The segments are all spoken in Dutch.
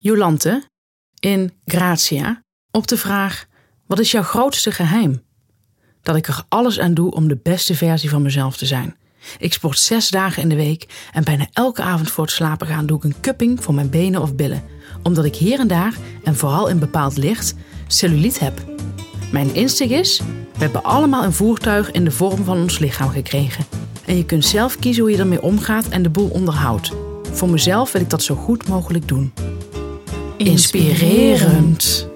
Jolante in Gratia op de vraag: Wat is jouw grootste geheim? Dat ik er alles aan doe om de beste versie van mezelf te zijn. Ik sport zes dagen in de week en bijna elke avond voor het slapen gaan doe ik een cupping voor mijn benen of billen, omdat ik hier en daar, en vooral in bepaald licht, cellulite heb. Mijn insteek is: we hebben allemaal een voertuig in de vorm van ons lichaam gekregen. En je kunt zelf kiezen hoe je ermee omgaat en de boel onderhoudt. Voor mezelf wil ik dat zo goed mogelijk doen. Inspirerend.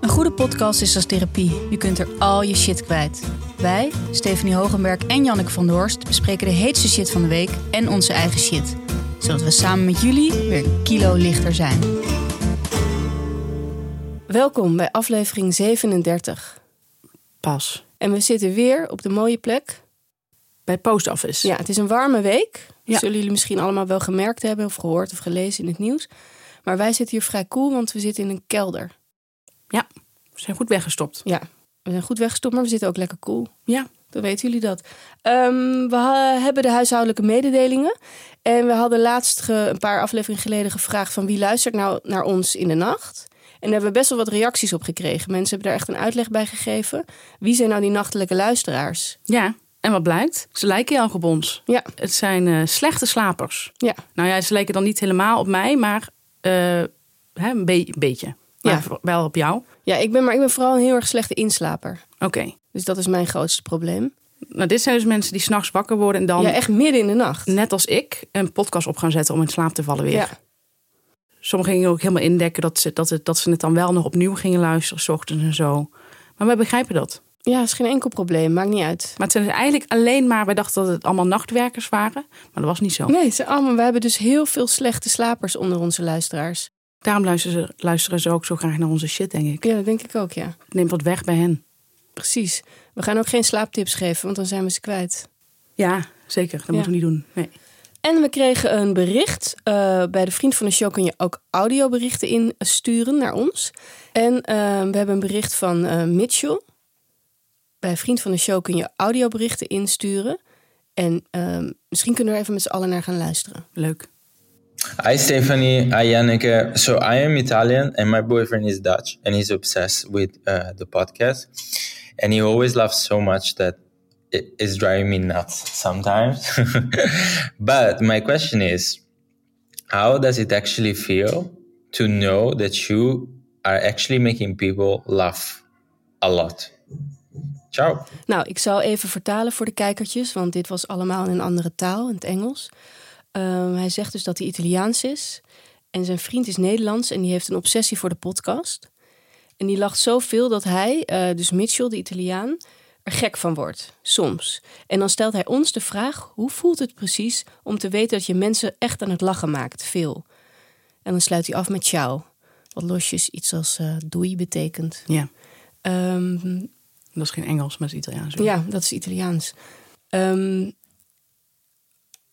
Een goede podcast is als therapie. Je kunt er al je shit kwijt. Wij, Stephanie Hogenberg en Janneke van der Horst, bespreken de heetste shit van de week en onze eigen shit. Zodat we samen met jullie weer een kilo lichter zijn. Welkom bij aflevering 37. Pas. En we zitten weer op de mooie plek. Bij Post Office. Ja, het is een warme week. Ja. Zullen jullie misschien allemaal wel gemerkt hebben of gehoord of gelezen in het nieuws. Maar wij zitten hier vrij cool, want we zitten in een kelder. Ja, we zijn goed weggestopt. Ja, we zijn goed weggestopt, maar we zitten ook lekker cool. Ja, Dan weten jullie dat. Ehm, we hebben de huishoudelijke mededelingen. En we hadden laatst een paar afleveringen geleden gevraagd van wie luistert nou naar ons in de nacht. En daar hebben we best wel wat reacties op gekregen. Mensen hebben daar echt een uitleg bij gegeven. Wie zijn nou die nachtelijke luisteraars? ja. En wat blijkt? Ze lijken heel erg op ons. Ja, Het zijn eh, slechte slapers. ja, Nou ja, ze lijken dan niet helemaal op mij, maar hè, een, be- een beetje. Maar Ja. wel op jou. ja ik, ben, maar ik ben vooral een heel erg slechte inslaper. Oké. Dus dat is mijn grootste probleem. Nou, dit zijn dus mensen die s'nachts wakker worden en dan, Ja, echt midden in de nacht. net als ik, een podcast op gaan zetten om in slaap te vallen weer. Ja, Sommigen gingen ook helemaal indekken dat ze, dat, het, dat ze het dan wel nog opnieuw gingen luisteren, s ochtends en zo. Maar wij begrijpen dat. Ja, is geen enkel probleem. Maakt niet uit. Maar het zijn dus eigenlijk alleen maar, wij dachten dat het allemaal nachtwerkers waren. Maar dat was niet zo. Nee, ze allemaal, we hebben dus heel veel slechte slapers onder onze luisteraars. Daarom luisteren ze, luisteren ze ook zo graag naar onze shit, denk ik. Ja, dat denk ik ook, ja. Neemt wat weg bij hen. Precies. We gaan ook geen slaaptips geven, want dan zijn we ze kwijt. Ja, zeker. Dat moeten we niet doen. Nee. En we kregen een bericht. eh, bij de Vriend van de Show kun je ook audioberichten insturen naar ons. En eh, we hebben een bericht van eh, Mitchell. Bij Vriend van de Show kun je audioberichten insturen. En eh, misschien kunnen we er even met z'n allen naar gaan luisteren. Leuk. Hi Stephanie, hi Janneke. So I am Italian and my boyfriend is Dutch and he's obsessed with uh, the podcast. And he always laughs so much that it is driving me nuts sometimes. but my question is, how does it actually feel to know that you are actually making people laugh a lot? Ciao. Nou, ik zal even vertalen voor de kijkertjes, want dit was allemaal in een andere taal, in het Engels. Ehm, hij zegt dus dat hij Italiaans is. En zijn vriend is Nederlands en die heeft een obsessie voor de podcast. En die lacht zoveel dat hij, eh, dus Mitchell, de Italiaan, er gek van wordt. Soms. En dan stelt hij ons de vraag: hoe voelt het precies om te weten dat je mensen echt aan het lachen maakt? Veel. En dan sluit hij af met ciao. Wat losjes iets als eh, doei betekent. Ja. Ehm, Dat is geen Engels, maar het is Italiaans. ja, dat is Italiaans. Ehm,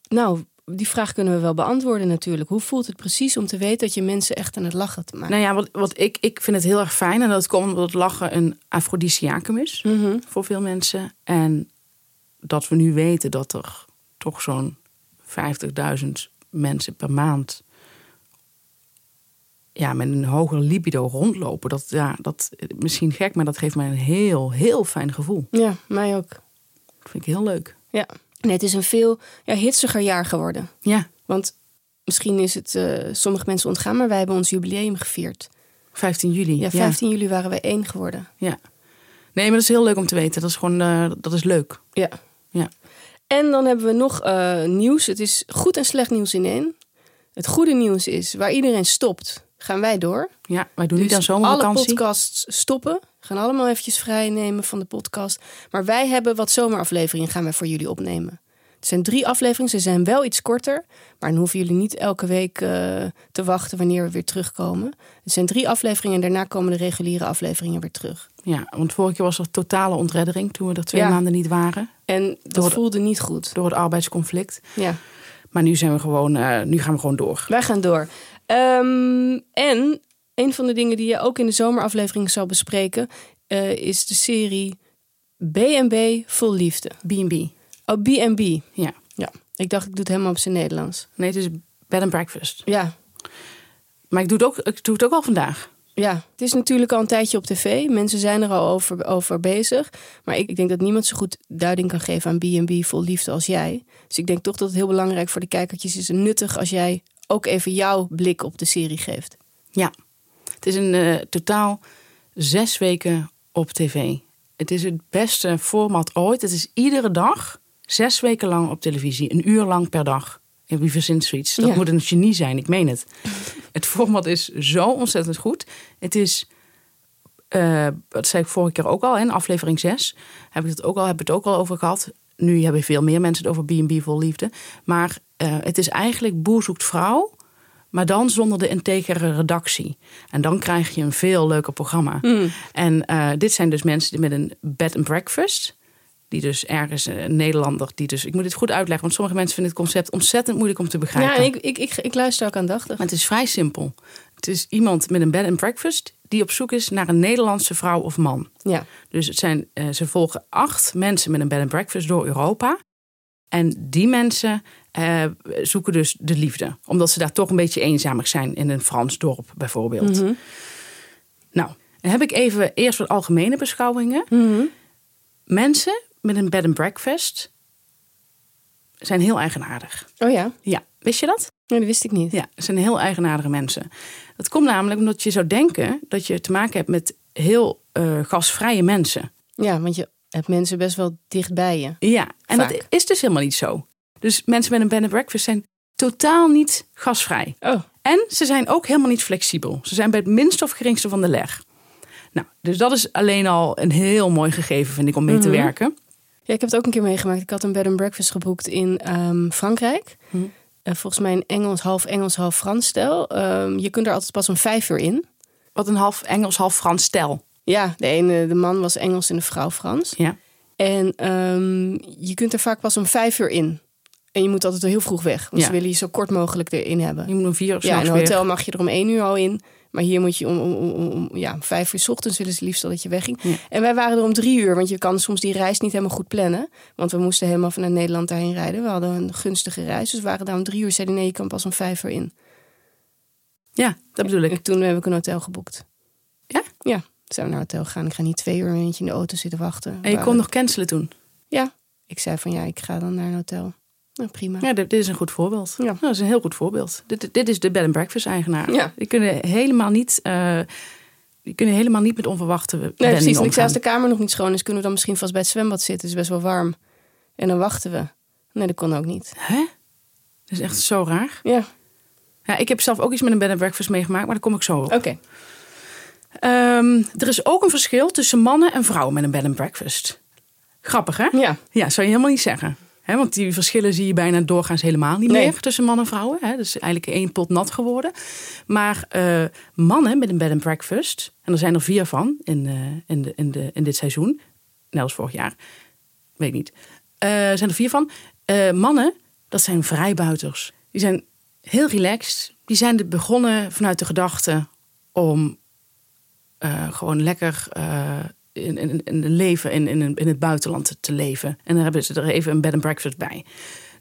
nou, die vraag kunnen we wel beantwoorden natuurlijk. Hoe voelt het precies om te weten dat je mensen echt aan het lachen te maken? Nou ja, wat, wat ik, ik vind het heel erg fijn. En dat komt omdat lachen een afrodisiacum is Mhm. voor veel mensen. En dat we nu weten dat er toch zo'n 50.000 mensen per maand... Ja, met een hoger libido rondlopen. Dat, ja, dat misschien gek, maar dat geeft mij een heel, heel fijn gevoel. Ja, mij ook. Dat vind ik heel leuk. Ja. Nee, het is een veel ja, hitsiger jaar geworden. Ja, Want misschien is het eh, sommige mensen ontgaan, maar wij hebben ons jubileum gevierd. 15 juli. Ja, 15 juli waren wij één geworden. Ja. Nee, maar dat is heel leuk om te weten. Dat is gewoon, eh, dat is leuk. Ja. Ja. En dan hebben we nog eh, nieuws. Het is goed en slecht nieuws in één. Het goede nieuws is, waar iedereen stopt, gaan wij door. Ja, wij doen niet aan Dus alle zomervakantie. podcasts stoppen. Gaan allemaal eventjes vrij nemen van de podcast. Maar wij hebben wat zomerafleveringen gaan wij voor jullie opnemen. Het zijn drie afleveringen. Ze zijn wel iets korter. Maar dan hoeven jullie niet elke week eh, te wachten wanneer we weer terugkomen. Het zijn drie afleveringen en daarna komen de reguliere afleveringen weer terug. Ja, want vorige keer was er totale ontreddering toen we er twee Ja. maanden niet waren. En dat voelde niet goed. Door het arbeidsconflict. Ja. Maar nu zijn we gewoon, eh, nu gaan we gewoon door. Wij gaan door. Ehm, en een van de dingen die je ook in de zomeraflevering zal bespreken... eh, is de serie B&B Vol Liefde. B&B. Oh, B&B. Ja. Ja, ik dacht ik doe het helemaal op zijn Nederlands. Nee, het is bed and breakfast. Ja, Maar ik doe, het ook, ik doe het ook al vandaag. Ja, het is natuurlijk al een tijdje op tv. Mensen zijn er al over, over bezig. Maar ik, ik denk dat niemand zo goed duiding kan geven aan B&B vol liefde als jij. Dus ik denk toch dat het heel belangrijk voor de kijkertjes is en nuttig als jij ook even jouw blik op de serie geeft. Ja, het is een eh, totaal zes weken op tv. Het is het beste format ooit. Het is iedere dag, zes weken lang op televisie. Een uur lang per dag. En wie verzint zoiets? Dat Ja. moet een genie zijn, ik meen het. het format is zo ontzettend goed. Het is, eh, dat zei ik vorige keer ook al, in aflevering 6. Heb ik het ook al, heb het ook al over gehad. Nu hebben veel meer mensen het over B&B vol liefde. Maar eh, het is eigenlijk Boer zoekt vrouw... Maar dan zonder de integere redactie. En dan krijg je een veel leuker programma. En eh, dit zijn dus mensen die met een bed and breakfast. Die dus ergens, een Nederlander, die dus... Ik moet dit goed uitleggen, want sommige mensen vinden het concept ontzettend moeilijk om te begrijpen. Ja, ik, ik, ik, ik luister ook aandachtig. Maar het is vrij simpel. Het is iemand met een bed and breakfast die op zoek is naar een Nederlandse vrouw of man. Ja. Dus het zijn, eh, ze volgen acht mensen met een bed and breakfast door Europa. En die mensen eh, zoeken dus de liefde. Omdat ze daar toch een beetje eenzamer zijn in een Frans dorp bijvoorbeeld. Mhm. Nou, dan heb ik even eerst wat algemene beschouwingen. Mhm. Mensen met een bed and breakfast zijn heel eigenaardig. Oh ja? Ja, wist je dat? Nee, dat wist ik niet. Ja, het zijn heel eigenaardige mensen. Dat komt namelijk omdat je zou denken dat je te maken hebt met heel eh, gasvrije mensen. Ja, want je hebt mensen best wel dicht bij je. Ja, en Vaak. dat is dus helemaal niet zo. Dus mensen met een bed and breakfast zijn totaal niet gasvrij. Oh. En ze zijn ook helemaal niet flexibel. Ze zijn bij het minste of geringste van de leg. Nou, dus dat is alleen al een heel mooi gegeven, vind ik, om mee te Mhm. werken. Ja, ik heb het ook een keer meegemaakt. Ik had een bed and breakfast geboekt in ehm, Frankrijk. Hm. Volgens mij een Engels, half Engels, half Frans stijl. Ehm, je kunt er altijd pas om vijf uur in. Wat een half Engels, half Frans stel. Ja, de ene, de man was Engels en de vrouw Frans. Ja. En ehm, je kunt er vaak pas om vijf uur in. En je moet altijd heel vroeg weg. Want Ja. ze willen je zo kort mogelijk erin hebben. Je moet om vier of Ja, in een hotel mag je er om één uur al in. Maar hier moet je om, om, om, om- ja, vijf uur 's ochtends willen ze liefst al dat je wegging. Ja. En wij waren er om drie uur, want je kan soms die reis niet helemaal goed plannen. Want we moesten helemaal vanuit Nederland daarheen rijden. We hadden een gunstige reis, dus we waren daar om drie uur. Zeiden nee, je kan pas om vijf uur in. Ja, dat bedoel ik. En toen heb ik een hotel geboekt. Ja? Ja, zijn we naar een hotel gegaan. Ik ga niet twee uur een eentje in de auto zitten wachten. En je kon nog cancelen toen. Ja, ik zei van ja, ik ga dan naar een hotel. Nou, prima. Ja, dit, dit is een goed voorbeeld. Ja. Nou, dat is een heel goed voorbeeld. Dit, dit is de bed and breakfast eigenaar. Ja. Die kunnen helemaal niet, eh, die kunnen helemaal niet met onverwachte Nee, precies. En ik zei, omgaan. als de kamer nog niet schoon is, kunnen we dan misschien vast bij het zwembad zitten. Het is best wel warm. En dan wachten we. Nee, dat kon ook niet. Hè? Dat is echt zo raar. Ja, Ja, ik heb zelf ook iets met een bed and breakfast meegemaakt, maar daar kom ik zo op. oké. Ehm, er is ook een verschil tussen mannen en vrouwen met een bed and breakfast. Grappig, hè? Ja, Ja, zou je helemaal niet zeggen. Want die verschillen zie je bijna doorgaans helemaal niet Nee. meer tussen mannen en vrouwen. Hè. Dat is eigenlijk één pot nat geworden. Maar eh, mannen met een bed and breakfast, en er zijn er vier van in, eh, in, de, in, de, in dit seizoen, net als vorig jaar, weet ik niet. Eh, zijn er vier van. Mannen, dat zijn vrijbuiters. Die zijn heel relaxed. Die zijn er begonnen vanuit de gedachte om gewoon lekker in, in, in leven in, in, in het buitenland te, leven. En dan hebben ze er even een bed and breakfast bij.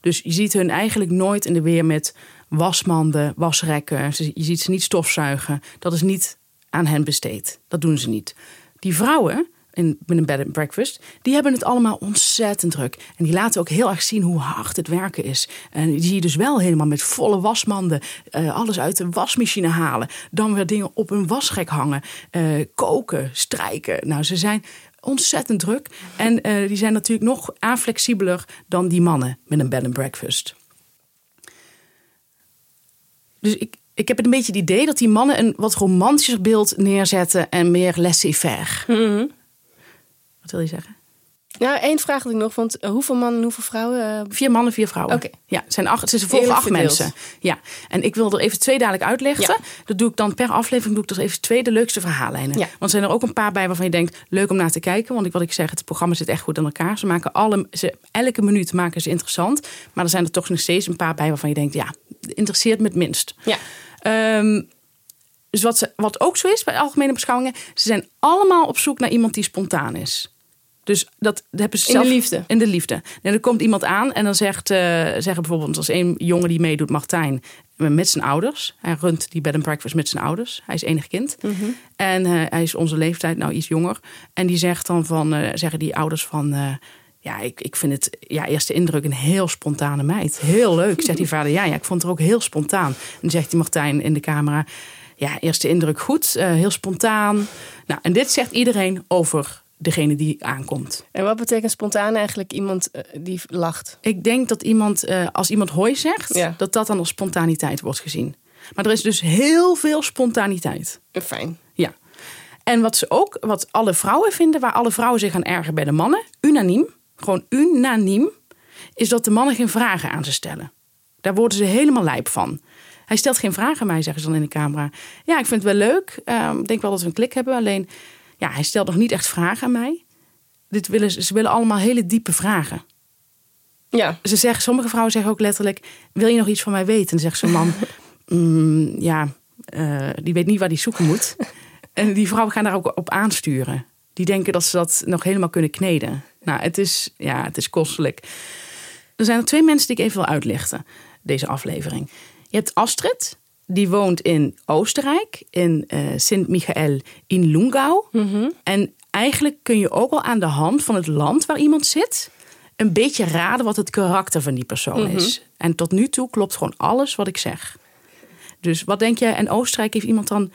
Dus je ziet hun eigenlijk nooit in de weer met wasmanden, wasrekken. Je ziet ze niet stofzuigen. Dat is niet aan hen besteed. Dat doen ze niet. Die vrouwen in, met een bed and breakfast, die hebben het allemaal ontzettend druk. En die laten ook heel erg zien hoe hard het werken is. En die zie je dus wel helemaal met volle wasmanden, eh, alles uit de wasmachine halen. Dan weer dingen op een wasrek hangen, eh, koken, strijken. Nou, ze zijn ontzettend druk. En eh, die zijn natuurlijk nog aanflexibeler dan die mannen met een bed and breakfast. Dus ik, ik heb het een beetje het idee dat die mannen een wat romantischer beeld neerzetten en meer laissez-faire. Wat wil je zeggen? Nou, één vraag had ik nog. Want eh, hoeveel mannen en hoeveel vrouwen? eh, Vier mannen, vier vrouwen. Oké. Ja, het zijn acht, ze volgen acht verdeeld. mensen. Ja, en ik wil er even twee dadelijk uitleggen. Ja. Dat doe ik dan per aflevering, doe ik er even twee de leukste verhaallijnen. Ja. Want er zijn er ook een paar bij waarvan je denkt, leuk om naar te kijken. Want ik, wat ik zeg, het programma zit echt goed in elkaar. Ze maken alle, ze, elke minuut maken ze interessant. Maar er zijn er toch nog steeds een paar bij waarvan je denkt, ja, interesseert me het minst. ja. Ehm, dus wat, ze, wat ook zo is bij algemene beschouwingen, ze zijn allemaal op zoek naar iemand die spontaan is. Dus dat hebben ze In de zelf- liefde. In de liefde. En er komt iemand aan en dan zegt, eh, zeggen bijvoorbeeld als één jongen die meedoet, Martijn, met zijn ouders. Hij runt die bed and breakfast met zijn ouders. Hij is enig kind. En eh, hij is onze leeftijd, nou iets jonger. En die zegt dan van, eh, zeggen die ouders van... ja, ik, ik vind het, ja, eerste indruk een heel spontane meid. Heel leuk, zegt die vader. Ja, ja, ik vond het ook heel spontaan. En dan zegt die Martijn in de camera... Ja, eerste indruk goed, heel spontaan. Nou, en dit zegt iedereen over degene die aankomt. En wat betekent spontaan eigenlijk iemand eh, die lacht? Ik denk dat iemand, eh, als iemand hoi zegt, Ja. dat dat dan als spontaniteit wordt gezien. Maar er is dus heel veel spontaniteit. Eh, Fijn. Ja. En wat ze ook, wat alle vrouwen vinden, waar alle vrouwen zich aan ergeren bij de mannen, unaniem, gewoon unaniem, is dat de mannen geen vragen aan ze stellen. Daar worden ze helemaal lijp van. Hij stelt geen vragen aan mij, zeggen ze dan in de camera. Ja, ik vind het wel leuk. Ehm, Ik denk wel dat we een klik hebben. Alleen, ja, hij stelt nog niet echt vragen aan mij. Dit willen, ze willen allemaal hele diepe vragen. Ja, Ze zeggen, sommige vrouwen zeggen ook letterlijk: Wil je nog iets van mij weten? En dan zegt zo'n man: "Mm, Ja, eh, die weet niet waar die zoeken moet. en die vrouwen gaan daar ook op aansturen. Die denken dat ze dat nog helemaal kunnen kneden. Nou, het is, ja, het is kostelijk. Er zijn er twee mensen die ik even wil uitlichten, deze aflevering. Je hebt Astrid, die woont in Oostenrijk, in eh Sint-Michael in Lungau. En eigenlijk kun je ook al aan de hand van het land waar iemand zit, een beetje raden wat het karakter van die persoon is. En tot nu toe klopt gewoon alles wat ik zeg. Dus wat denk jij? En Oostenrijk heeft iemand dan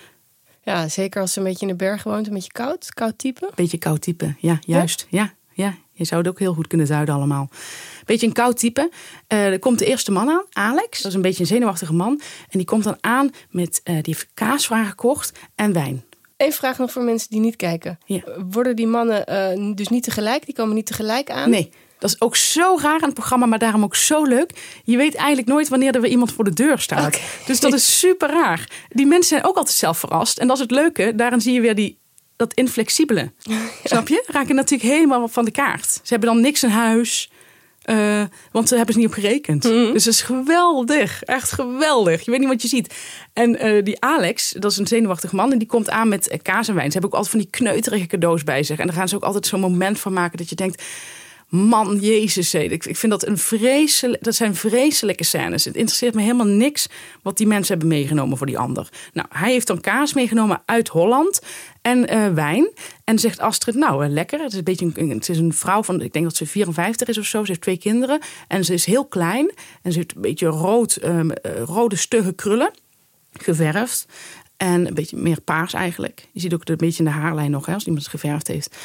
ja, zeker als ze een beetje in de bergen woont, een beetje koud, koud type. beetje koud type? Ja, juist. Ja, ja. Je zou het ook heel goed kunnen duiden allemaal. Beetje een koud type. Eh, er komt de eerste man aan, Alex. Dat is een beetje een zenuwachtige man. En die komt dan aan met, eh, die heeft kaasvragen gekocht en wijn. Eén vraag nog voor mensen die niet kijken. Ja. Worden die mannen eh, dus niet tegelijk? Die komen niet tegelijk aan? Nee, dat is ook zo raar aan het programma, maar daarom ook zo leuk. Je weet eigenlijk nooit wanneer er weer iemand voor de deur staat. Dus dat is super raar. Die mensen zijn ook altijd zelf verrast. En dat is het leuke. Daarin zie je weer die, dat inflexibele. Snap je? Raken natuurlijk helemaal van de kaart. Ze hebben dan niks in huis. eh, want ze hebben ze niet op gerekend. Dus dat is geweldig. Echt geweldig. Je weet niet wat je ziet. En eh, die Alex, dat is een zenuwachtig man. En die komt aan met eh, kaas en wijn. Ze hebben ook altijd van die kneuterige cadeaus bij zich. En daar gaan ze ook altijd zo'n moment van maken dat je denkt... Man, Jezus, ik, ik vind dat een vreselijk, dat zijn vreselijke scènes. Het interesseert me helemaal niks wat die mensen hebben meegenomen voor die ander. Nou, hij heeft dan kaas meegenomen uit Holland en eh, wijn. En zegt Astrid, nou, eh, lekker. Het is, een beetje een, het is een vrouw van, ik denk dat ze 54 is of zo. Ze heeft twee kinderen en ze is heel klein. En ze heeft een beetje rood, ehm, eh, rode stugge krullen, geverfd. En een beetje meer paars eigenlijk. Je ziet ook een beetje in de haarlijn nog, hè, als iemand het geverfd heeft.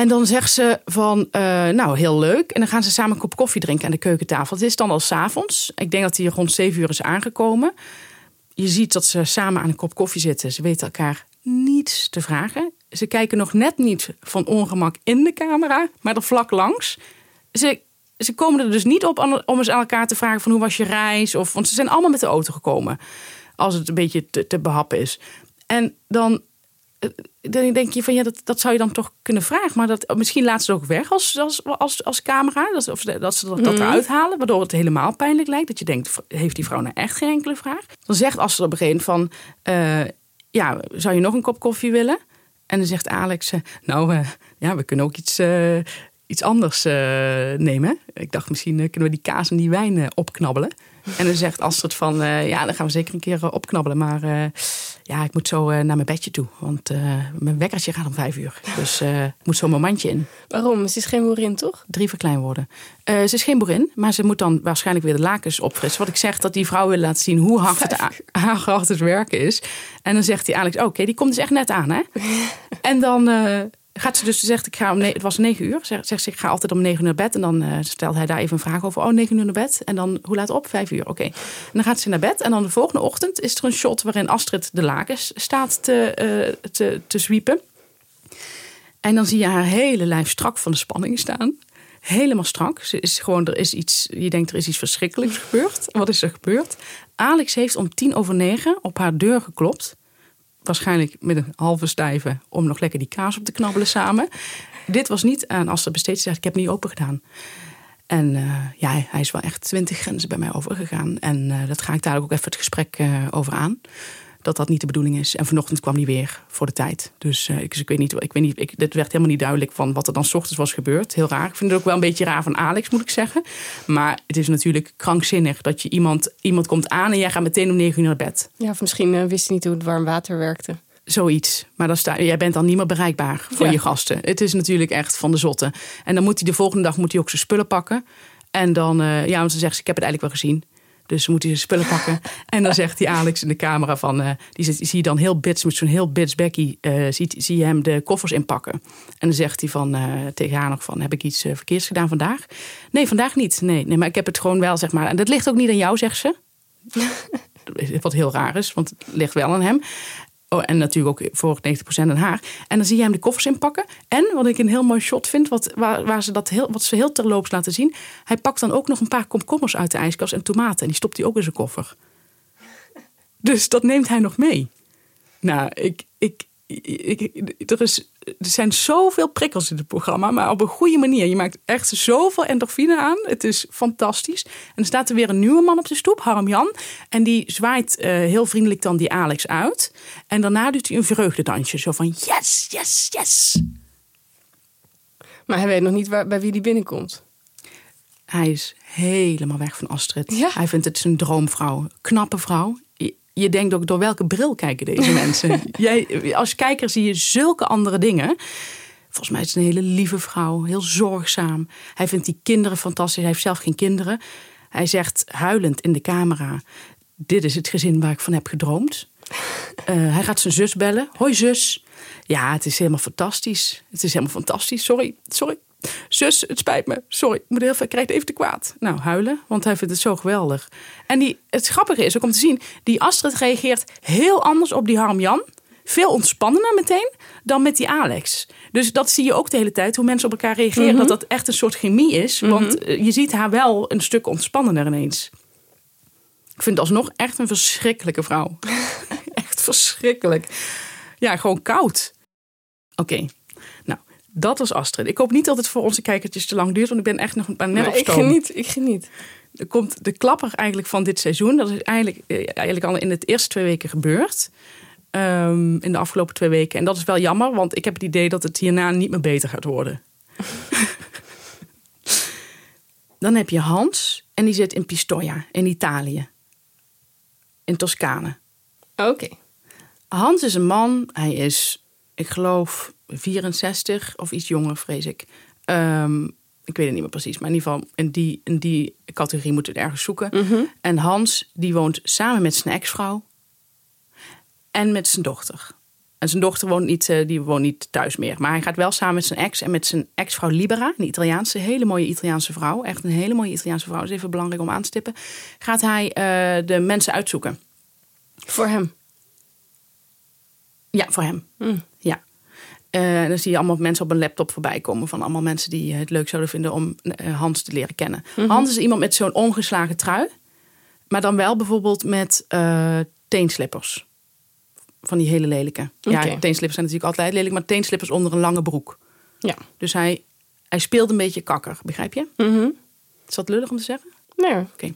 En dan zegt ze van, eh, nou, heel leuk. En dan gaan ze samen een kop koffie drinken aan de keukentafel. Het is dan al s'avonds. Ik denk dat hij rond zeven uur is aangekomen. Je ziet dat ze samen aan een kop koffie zitten. Ze weten elkaar niets te vragen. Ze kijken nog net niet van ongemak in de camera, maar er vlak langs. Ze, ze komen er dus niet op om eens aan elkaar te vragen van hoe was je reis? Of, want ze zijn allemaal met de auto gekomen. Als het een beetje te, te behappen is. En dan dan denk je van ja, dat, dat zou je dan toch kunnen vragen. Maar dat, misschien laat ze het ook weg als, als, als, als camera. Dat, of dat ze dat, dat eruit halen, waardoor het helemaal pijnlijk lijkt. Dat je denkt, heeft die vrouw nou echt geen enkele vraag? Dan zegt Astrid op een gegeven moment van, eh, ja, zou je nog een kop koffie willen? En dan zegt Alex, eh, nou eh, ja, we kunnen ook iets, eh, iets anders eh, nemen. Ik dacht misschien eh, kunnen we die kaas en die wijn eh, opknabbelen. En dan zegt Astrid van, eh, ja, dan gaan we zeker een keer eh, opknabbelen. Maar eh, ja, ik moet zo eh, naar mijn bedje toe. Want eh, mijn wekkertje gaat om vijf uur. Dus eh, ik moet zo mijn mandje in. Waarom? Ze is geen boerin, toch? Drie verkleinwoorden. Ze is geen boerin, maar ze moet dan waarschijnlijk weer de lakens opfrissen. Wat ik zeg, dat die vrouw wil laten zien hoe hard het, hoe hard het werken is. En dan zegt die Alex, oké, die komt dus echt net aan, hè? en dan gaat ze dus, zegt, ik ga om het was negen uur. Zegt, zegt ze, ik ga altijd om negen uur naar bed. En dan eh, stelt hij daar even een vraag over. Oh, negen uur naar bed. En dan, hoe laat op? Vijf uur, oké. En dan gaat ze naar bed. En dan de volgende ochtend is er een shot waarin Astrid de lakens staat te, eh, te, te sweepen. En dan zie je haar hele lijf strak van de spanning staan. Helemaal strak. Ze is gewoon, er is iets, je denkt er is iets verschrikkelijks gebeurd. Wat is er gebeurd? Alex heeft om tien over negen op haar deur geklopt. Waarschijnlijk met een halve stijve om nog lekker die kaas op te knabbelen samen. Dit was niet aan Astrid besteed. Ze zegt, ik heb niet open gedaan. En eh, ja, hij is wel echt twintig grenzen bij mij overgegaan. En eh, dat ga ik daar ook even het gesprek eh, over aan. Dat dat niet de bedoeling is. En vanochtend kwam hij weer voor de tijd. Dus uh, ik, dus ik weet niet, ik weet niet ik, het werd helemaal niet duidelijk van wat er dan s ochtends was gebeurd. Heel raar. Ik vind het ook wel een beetje raar van Alex, moet ik zeggen. Maar het is natuurlijk krankzinnig dat je iemand, iemand komt aan en jij gaat meteen om negen uur naar bed. Ja, of misschien uh, wist hij niet hoe het warm water werkte. Zoiets. Maar dan sta, jij bent dan niet meer bereikbaar voor je gasten. Het is natuurlijk echt van de zotte. En dan moet hij de volgende dag moet hij ook zijn spullen pakken. En dan, uh, ja, want ze zegt, ik heb het eigenlijk wel gezien. Dus moet hij zijn spullen pakken. En dan zegt die Alex in de camera van... Uh, die zie je dan heel bits, met zo'n heel bits Becky... Uh, zie, zie je hem de koffers inpakken. En dan zegt hij van, uh, tegen haar nog van... heb ik iets verkeerds gedaan vandaag? Nee, vandaag niet. Nee, nee, maar ik heb het gewoon wel, zeg maar... en dat ligt ook niet aan jou, zegt ze. Wat heel raar is, want het ligt wel aan hem. Oh, en natuurlijk ook voor 90% aan haar. En dan zie je hem de koffers inpakken. En wat ik een heel mooi shot vind, wat, waar, waar ze dat heel, wat ze heel terloops laten zien. Hij pakt dan ook nog een paar komkommers uit de ijskast en tomaten. En die stopt hij ook in zijn koffer. Dus dat neemt hij nog mee. Nou, ik, ik, er, is, er zijn zoveel prikkels in het programma, maar op een goede manier. Je maakt echt zoveel endorfine aan. Het is fantastisch. En er staat er weer een nieuwe man op de stoep, Harm Jan. En die zwaait uh, heel vriendelijk dan die Alex uit. En daarna doet hij een vreugdedansje. Zo van yes, yes, yes. Maar hij weet nog niet waar, bij wie die binnenkomt. Hij is helemaal weg van Astrid. Ja. Hij vindt het zijn droomvrouw. Knappe vrouw je denkt ook door welke bril kijken deze mensen. Jij, als kijker zie je zulke andere dingen. Volgens mij is het een hele lieve vrouw, heel zorgzaam. Hij vindt die kinderen fantastisch. Hij heeft zelf geen kinderen. Hij zegt huilend in de camera: Dit is het gezin waar ik van heb gedroomd. Uh, hij gaat zijn zus bellen. Hoi zus. Ja, het is helemaal fantastisch. Het is helemaal fantastisch. Sorry, sorry. Zus, het spijt me. Sorry, ik moet heel veel. krijgt even te kwaad. Nou, huilen, want hij vindt het zo geweldig. En die, het grappige is ook om te zien, die Astrid reageert heel anders op die Harm Jan. Veel ontspannender meteen dan met die Alex. Dus dat zie je ook de hele tijd, hoe mensen op elkaar reageren. Mhm. Dat dat echt een soort chemie is. Want mhm. eh, je ziet haar wel een stuk ontspannender ineens. Ik vind alsnog echt een verschrikkelijke vrouw. echt verschrikkelijk. Ja, gewoon koud. Oké, dat was Astrid. Ik hoop niet dat het voor onze kijkertjes te lang duurt, want ik ben echt nog een paar net op Ik geniet, ik geniet. Er komt de klapper eigenlijk van dit seizoen. Dat is eigenlijk, eh, eigenlijk al in de eerste twee weken gebeurd. Um, in de afgelopen twee weken. En dat is wel jammer, want ik heb het idee dat het hierna niet meer beter gaat worden. Dan heb je Hans en die zit in Pistoia in Italië. In Toscane. Oké. Hans is een man, hij is, ik geloof, 64 of iets jonger, vrees ik. Um, ik weet het niet meer precies, maar in ieder geval in die, in die categorie moeten we het ergens zoeken. Mhm. En Hans, die woont samen met zijn ex-vrouw en met zijn dochter. En zijn dochter woont niet, eh, die woont niet thuis meer. Maar hij gaat wel samen met zijn ex en met zijn ex-vrouw Libera, een Italiaanse, hele mooie Italiaanse vrouw. Echt een hele mooie Italiaanse vrouw. Is even belangrijk om aan te stippen. Gaat hij uh, de mensen uitzoeken. Voor hem? Ja, voor hem. Mm. Uh, dan zie je allemaal mensen op een laptop voorbij komen. Van allemaal mensen die het leuk zouden vinden om uh, Hans te leren kennen. Mhm. Hans is iemand met zo'n ongeslagen trui. Maar dan wel bijvoorbeeld met uh, teenslippers. Van die hele lelijke. Ja, teenslippers zijn natuurlijk altijd lelijk. Maar teenslippers onder een lange broek. Ja. Dus hij, hij speelt een beetje kakker. Begrijp je? Mm Is dat lullig om te zeggen? Nee. Oké.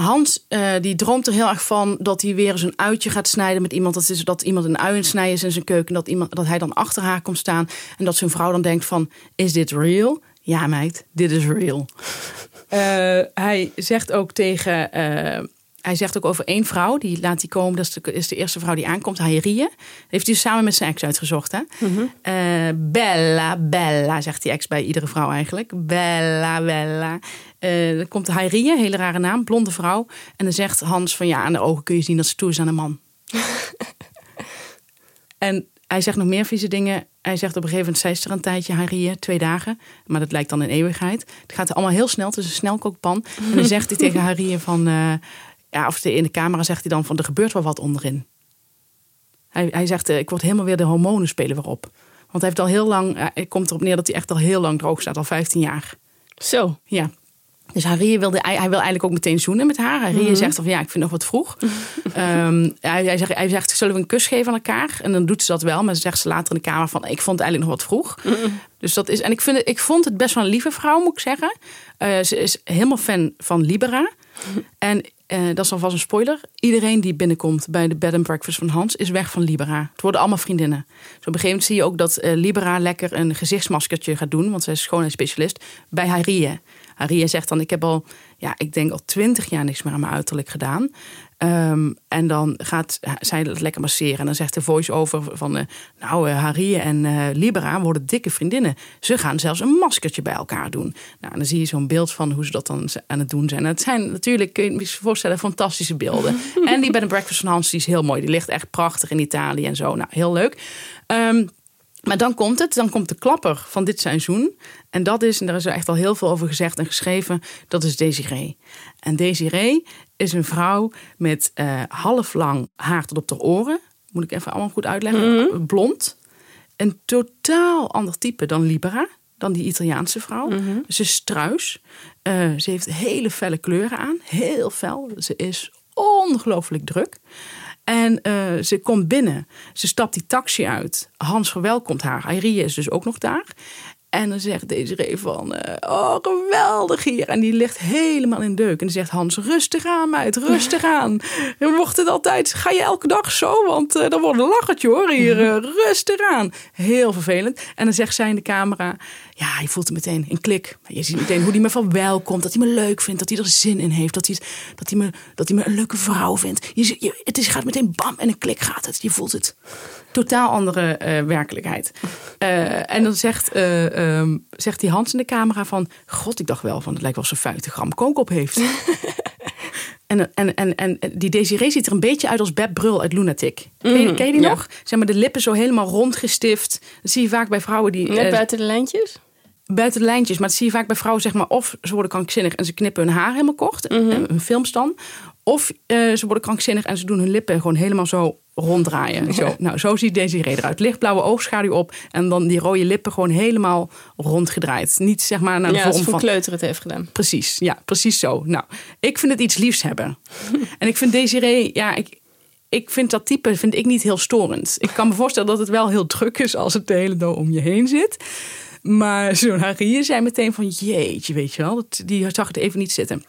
Hans uh, die droomt er heel erg van dat hij weer eens een uitje gaat snijden met iemand. Dat is dat iemand een ui snijden is in zijn keuken. Dat, iemand, dat hij dan achter haar komt staan. En dat zijn vrouw dan denkt van, is dit real? Ja meid, dit is real. uh, hij zegt ook tegen... Hij zegt ook over één vrouw, die laat hij komen. Dat is de, is de eerste vrouw die aankomt, Hayrie. Heeft hij samen met zijn ex uitgezocht. Hè? Mm -hmm. uh, Bella, Bella, zegt die ex bij iedere vrouw eigenlijk. Bella, Bella. Uh, dan komt Hayrie, hele rare naam, blonde vrouw. En dan zegt Hans van ja, aan de ogen kun je zien dat ze toe is aan een man. en hij zegt nog meer vieze dingen. Hij zegt op een gegeven moment, zij is er een tijdje, Hayrie, twee dagen. Maar dat lijkt dan een eeuwigheid. Het gaat allemaal heel snel, het is een snelkookpan. En dan zegt hij tegen Hayrie van... Uh, ja, of in de camera zegt hij dan van er gebeurt wel wat onderin. Hij, hij zegt, ik word helemaal weer de hormonen spelen weer op. Want hij heeft al heel lang, het komt erop neer dat hij echt al heel lang droog staat, al 15 jaar. Zo. Ja. Dus Harry wilde, hij, hij wil eigenlijk ook meteen zoenen met haar. Harry mm -hmm. zegt van ja, ik vind nog wat vroeg. um, hij, hij, zegt, hij zegt, zullen we een kus geven aan elkaar? En dan doet ze dat wel, maar ze zegt ze later in de kamer van ik vond het eigenlijk nog wat vroeg. Mm -hmm. Dus dat is, en ik, vind het, ik vond het best wel een lieve vrouw, moet ik zeggen. Uh, ze is helemaal fan van Libera. En eh, dat is alvast een spoiler. Iedereen die binnenkomt bij de bed and breakfast van Hans is weg van Libera. Het worden allemaal vriendinnen. Dus op een gegeven moment zie je ook dat eh, Libera lekker een gezichtsmaskertje gaat doen, want zij is schoonheidsspecialist, bij Harie. Harie zegt dan: Ik heb al, ja, ik denk al twintig jaar niks meer aan mijn uiterlijk gedaan. Ehm, en dan gaat zij het lekker masseren. En dan zegt de voice-over van... Uh, nou, uh, Harie en uh, Libera worden dikke vriendinnen. Ze gaan zelfs een maskertje bij elkaar doen. Nou, en dan zie je zo'n beeld van hoe ze dat dan aan het doen zijn. En het zijn natuurlijk, kun je je voorstellen, fantastische beelden. en die bij de breakfast van Hans, die is heel mooi. Die ligt echt prachtig in Italië en zo. Nou, heel leuk. Um, maar dan komt het, dan komt de klapper van dit seizoen. En dat is, en daar is er echt al heel veel over gezegd en geschreven, dat is Desiree. En Desiree is een vrouw met uh, half lang haar tot op de oren. Moet ik even allemaal goed uitleggen. Mm -hmm. Blond. Een totaal ander type dan Libera, dan die Italiaanse vrouw. Mm -hmm. Ze is struis. Uh, ze heeft hele felle kleuren aan. Heel fel. Ze is ongelooflijk druk. En uh, ze komt binnen. Ze stapt die taxi uit. Hans verwelkomt haar. Irie is dus ook nog daar. En dan zegt Desiree van, uh, oh geweldig hier. En die ligt helemaal in deuk. En dan zegt Hans, rustig aan meid, rustig aan. En wordt het altijd, ga je elke dag zo? Want uh, dan wordt een lachertje hoor hier, uh, rustig aan. Heel vervelend. En dan zegt zij in de camera, ja, je voelt het meteen een klik. Je ziet meteen hoe hij me verwelkomt, dat hij me leuk vindt, dat hij er zin in heeft. Dat hij, dat hij, me, dat hij me een leuke vrouw vindt. Je, je, het is, gaat meteen bam en een klik gaat het. Je voelt het totaal andere uh, werkelijkheid. Uh, en dan zegt, uh, um, zegt die Hans in de camera van... God, ik dacht wel van het lijkt wel of ze 50 gram kook op heeft. en, en, en, en die Desiree ziet er een beetje uit als Beb Brul uit Lunatic. Mm, ken, je, ken je die ja. nog? Zeg maar de lippen zo helemaal rondgestift. Dat zie je vaak bij vrouwen die... Net buiten de lijntjes? buiten de lijntjes. Maar dat zie je vaak bij vrouwen, zeg maar, of ze worden krankzinnig en ze knippen hun haar helemaal kort, mm -hmm. een filmstan. Of uh, ze worden krankzinnig en ze doen hun lippen gewoon helemaal zo ronddraaien. Zo. Nou, zo ziet Desiree eruit. Lichtblauwe oogschaduw op en dan die rode lippen gewoon helemaal rondgedraaid. Niet zeg maar naar de ja, vorm van... kleuter het heeft gedaan. Precies, ja, precies zo. Nou, ik vind het iets liefs hebben. en ik vind Desiree, ja, ik, ik vind dat type vind ik niet heel storend. Ik kan me voorstellen dat het wel heel druk is als het de hele dag om je heen zit. Maar zo'n Harie zei meteen van jeetje, weet je wel. Die zag het even niet zitten.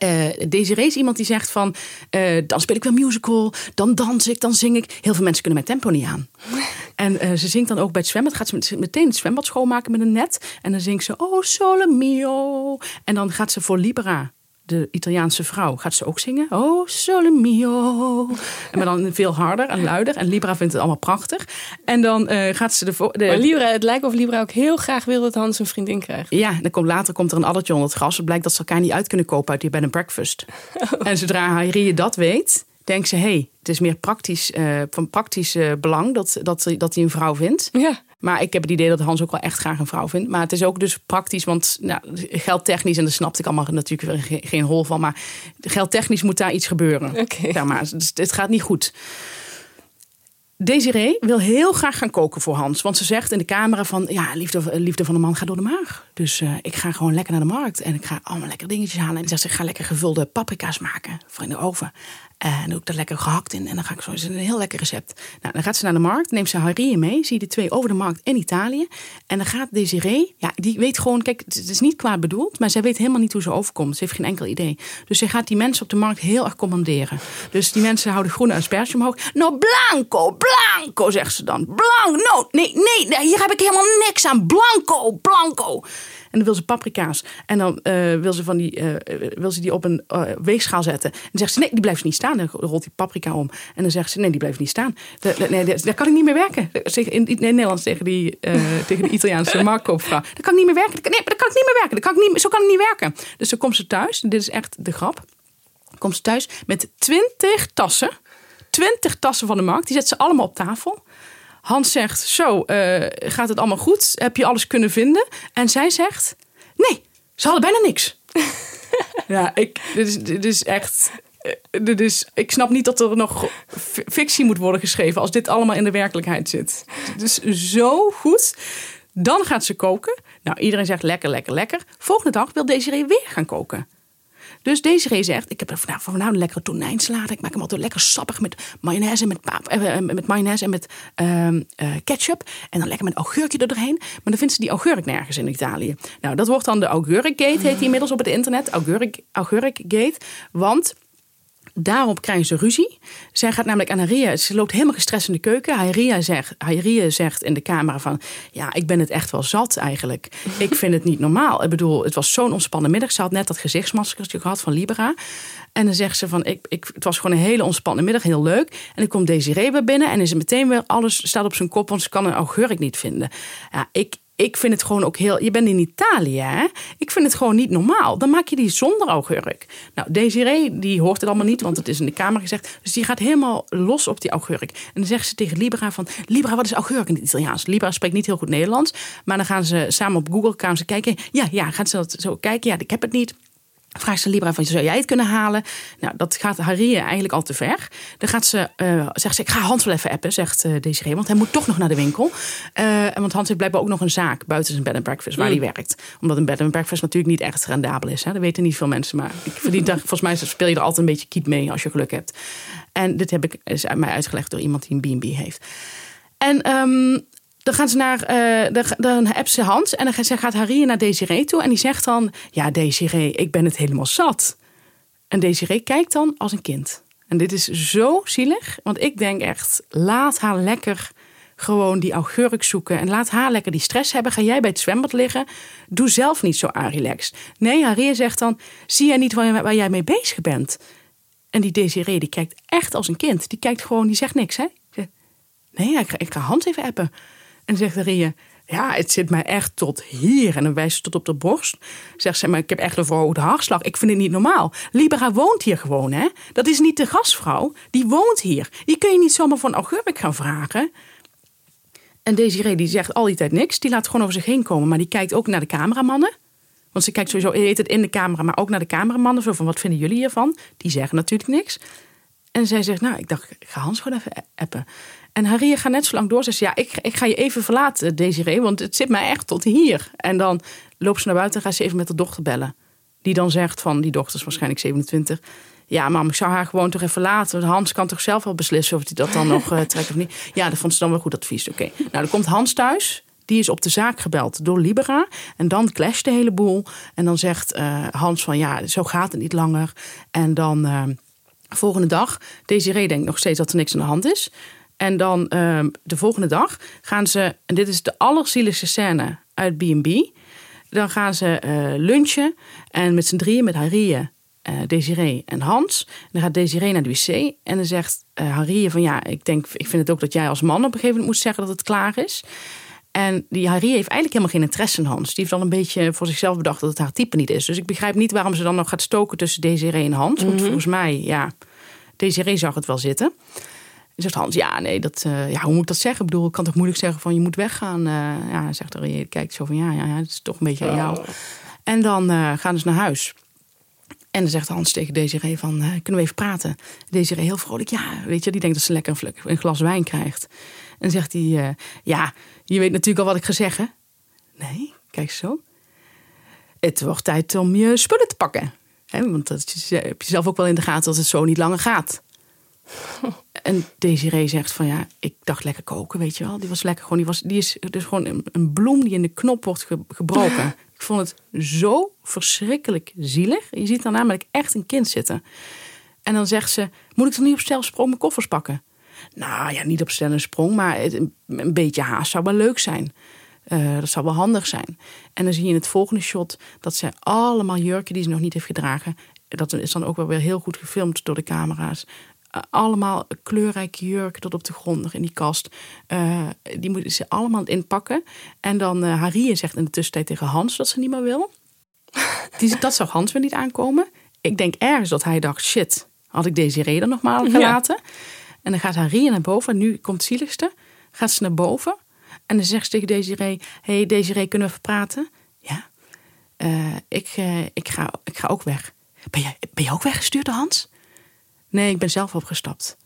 Uh, uh, Desiree is iemand die zegt van... Uh, dan speel ik wel musical, dan dans ik, dan zing ik. Heel veel mensen kunnen mijn tempo niet aan. en ze zingt dan ook bij het zwembad. Gaat ze meteen het zwembad schoonmaken met een net. En dan zingt ze, oh sole mio. En dan gaat ze voor Libera de Italiaanse vrouw gaat ze ook zingen. Oh, sole mio. En maar dan veel harder en luider. En Libra vindt het allemaal prachtig. En dan uh, gaat ze de, de... Maar Libra, het lijkt of Libra ook heel graag wil dat Hans een vriendin krijgt. Ja, dan komt, later komt er een addertje onder het gras. Het blijkt dat ze elkaar niet uit kunnen kopen uit die bed and breakfast. Oh. En zodra Harie dat weet, denkt ze... hé, hey, het is meer praktisch, uh, van praktisch uh, belang dat, dat, dat hij een vrouw vindt. Ja. Maar ik heb het idee dat Hans ook wel echt graag een vrouw vindt. Maar het is ook dus praktisch, want nou, geldtechnisch, en daar snapte ik allemaal natuurlijk geen, geen hol van. Maar geldtechnisch moet daar iets gebeuren. Okay. Zeg maar. Dus het gaat niet goed. Desiree wil heel graag gaan koken voor Hans. Want ze zegt in de camera van... ja, liefde, liefde van de man gaat door de maag. Dus uh, ik ga gewoon lekker naar de markt. En ik ga allemaal lekker dingetjes halen. En zegt ze, ik ga lekker gevulde paprika's maken voor in de oven. En doe ik er lekker gehakt in. En dan ga ik zo, is een heel lekker recept. Nou, dan gaat ze naar de markt, neemt ze Harie mee. Zie je de twee over de markt in Italië. En dan gaat Desiree, ja, die weet gewoon, kijk, het is niet kwaad bedoeld, maar zij weet helemaal niet hoe ze overkomt. Ze heeft geen enkel idee. Dus zij gaat die mensen op de markt heel erg commanderen. Dus die mensen houden groene asperge omhoog. No, blanco, blanco, zegt ze dan. Blanco, no, nee, nee, hier heb ik helemaal niks aan. Blanco, blanco. En dan wil ze paprika's. En dan uh, wil, ze van die, uh, wil ze die op een uh, weegschaal zetten. En dan zegt ze, nee, die blijft niet staan. Dan rolt die paprika om. En dan zegt ze, nee, die blijft niet staan. De, de, nee, daar kan ik niet meer werken. In, in het Nederlands tegen, die, tegen de Italiaanse marktkoopvrouw. Daar kan ik niet meer werken. Nee, daar kan ik niet meer werken. Dat kan ik niet, zo kan het niet werken. Dus dan komt ze thuis. En dit is echt de grap. Komt ze thuis met twintig tassen. Twintig tassen van de markt. Die zet ze allemaal op tafel. Hans zegt: Zo, uh, gaat het allemaal goed? Heb je alles kunnen vinden? En zij zegt: Nee, ze hadden bijna niks. ja, ik, dit, is, dit is echt. Dit is, ik snap niet dat er nog fictie moet worden geschreven als dit allemaal in de werkelijkheid zit. Het is zo goed. Dan gaat ze koken. Nou, iedereen zegt lekker, lekker, lekker. Volgende dag wil Desiree weer gaan koken. Dus Desiree zegt, ik heb nou, van nou een lekkere tonijnsalade. Ik maak hem altijd lekker sappig met mayonaise en met, paap, eh, met, mayonaise en met ehm, eh, ketchup. En dan lekker met augurkje er doorheen. Maar dan vindt ze die augurk nergens in Italië. Nou, dat wordt dan de augurkgate, heet die inmiddels op het internet. Augurk, augurkgate. Want Daarop krijgen ze ruzie. Zij gaat namelijk aan Haria. Ze loopt helemaal gestrest in de keuken. Haria zegt, Haria zegt in de camera van... Ja, ik ben het echt wel zat eigenlijk. Ik vind het niet normaal. Ik bedoel, het was zo'n ontspannen middag. Ze had net dat gezichtsmaskertje gehad van Libera. En dan zegt ze van... Ik, ik, het was gewoon een hele ontspannen middag. Heel leuk. En dan komt Desiree weer binnen. En is meteen weer alles staat op zijn kop. Want ze kan een augurk niet vinden. Ja, ik, ik vind het gewoon ook heel. Je bent in Italië, hè? Ik vind het gewoon niet normaal. Dan maak je die zonder augurk. Nou, Desiree, die hoort het allemaal niet, want het is in de kamer gezegd. Dus die gaat helemaal los op die augurk. En dan zegt ze tegen Libra van... Libra, wat is augurk in het Italiaans? Libra spreekt niet heel goed Nederlands. Maar dan gaan ze samen op Google gaan ze kijken. Ja, ja, gaan ze dat zo kijken? Ja, ik heb het niet. Vraagt ze Libra van, zou jij het kunnen halen? Nou, dat gaat Harie eigenlijk al te ver. Dan gaat ze, uh, zegt ze, ik ga Hans wel even appen, zegt uh, Desiree. Want hij moet toch nog naar de winkel. Uh, want Hans heeft blijkbaar ook nog een zaak buiten zijn bed and breakfast waar mm. hij werkt. Omdat een bed and breakfast natuurlijk niet echt rendabel is. Hè? Dat weten niet veel mensen. Maar ik verdien daar, volgens mij speel je er altijd een beetje kiet mee als je geluk hebt. En dit heb ik, is mij uitgelegd door iemand die een B&B heeft. En um, dan gaan ze naar, de, dan ze Hans en dan gaat Harry naar Desiree toe. En die zegt dan, ja Desiree, ik ben het helemaal zat. En Desiree kijkt dan als een kind. En dit is zo zielig, want ik denk echt, laat haar lekker gewoon die augurk zoeken. En laat haar lekker die stress hebben. Ga jij bij het zwembad liggen? Doe zelf niet zo relaxed. Nee, Harry zegt dan, zie jij niet waar, waar jij mee bezig bent? En die Desiree, die kijkt echt als een kind. Die kijkt gewoon, die zegt niks, hè? Nee, ik ga, ik ga Hans even appen. En zegt Ria, ja, het zit mij echt tot hier. En dan wijst ze tot op de borst. Zegt ze, maar ik heb echt een verhoogde hartslag. Ik vind het niet normaal. Libera woont hier gewoon, hè. Dat is niet de gastvrouw. Die woont hier. Die kun je niet zomaar van augurk gaan vragen. En Desiree die zegt al die tijd niks. Die laat gewoon over zich heen komen. Maar die kijkt ook naar de cameramannen. Want ze kijkt sowieso heet het in de camera, maar ook naar de cameramannen. Zo van, wat vinden jullie hiervan? Die zeggen natuurlijk niks. En zij zegt, nou, ik dacht, ik ga Hans gewoon even appen. En Harry gaat net zo lang door. Ze zegt, ja, ik, ik ga je even verlaten, Desiree, want het zit mij echt tot hier. En dan loopt ze naar buiten en gaat ze even met de dochter bellen. Die dan zegt van, die dochter is waarschijnlijk 27... Ja, mam, ik zou haar gewoon toch even laten. Hans kan toch zelf wel beslissen of hij dat dan nog uh, trekt of niet. Ja, dat vond ze dan wel goed advies. Oké. Nou, dan komt Hans thuis. Die is op de zaak gebeld door Libera. En dan clasht de hele boel. En dan zegt uh, Hans van ja, zo gaat het niet langer. En dan uh, volgende dag, Desiree denkt nog steeds dat er niks aan de hand is. En dan uh, de volgende dag gaan ze, en dit is de allerzieligste scène uit B&B. Dan gaan ze uh, lunchen en met z'n drieën, met Harrie, uh, Desiree en Hans. En dan gaat Desiree naar de wc en dan zegt uh, Harrie van ja, ik denk, ik vind het ook dat jij als man op een gegeven moment moet zeggen dat het klaar is. En die Harry heeft eigenlijk helemaal geen interesse in Hans. Die heeft al een beetje voor zichzelf bedacht dat het haar type niet is. Dus ik begrijp niet waarom ze dan nog gaat stoken tussen Desiree en Hans. Want mhm. volgens mij, ja, Desiree zag het wel zitten zegt Hans, ja, nee, dat, uh, ja, hoe moet ik dat zeggen? Ik bedoel, ik kan toch moeilijk zeggen van je moet weggaan. Uh, ja, zegt er, je kijkt zo van ja, ja, ja, het is toch een beetje aan jou. Oh. En dan uh, gaan ze naar huis. En dan zegt Hans tegen Desiree van, kunnen we even praten? Desiree heel vrolijk, ja, weet je, die denkt dat ze lekker een, een glas wijn krijgt. En zegt hij, ja, je weet natuurlijk al wat ik ga zeggen. Nee, kijk zo. Het wordt tijd om je spullen te pakken. He, want dat heb je zelf ook wel in de gaten dat het zo niet langer gaat. En Desiree zegt van ja, ik dacht lekker koken, weet je wel. Die was lekker gewoon, die, was, die is dus gewoon een, een bloem die in de knop wordt gebroken. Ik vond het zo verschrikkelijk zielig. Je ziet dan namelijk echt een kind zitten. En dan zegt ze, moet ik dan niet op snel sprong mijn koffers pakken? Nou ja, niet op snelle sprong, maar een, een beetje haast zou wel leuk zijn. Uh, dat zou wel handig zijn. En dan zie je in het volgende shot dat ze allemaal jurken die ze nog niet heeft gedragen. Dat is dan ook wel weer heel goed gefilmd door de camera's allemaal kleurrijke jurken tot op de grond nog in die kast. Uh, die moeten ze allemaal inpakken. En dan Harie zegt in de tussentijd tegen Hans dat ze niet meer wil. Die, dat zag Hans weer niet aankomen. Ik denk ergens dat hij dacht, shit, had ik deze reden nog maar gelaten. En dan gaat Harie naar boven. En nu komt het zieligste. Gaat ze naar boven. En dan zegt ze tegen Desiree, hey Desiree, kunnen we praten? Ja. Uh, ik, ik, ga, ik ga ook weg. Ben je, ben je ook weggestuurd Hans? Nee, ik ben zelf opgestapt.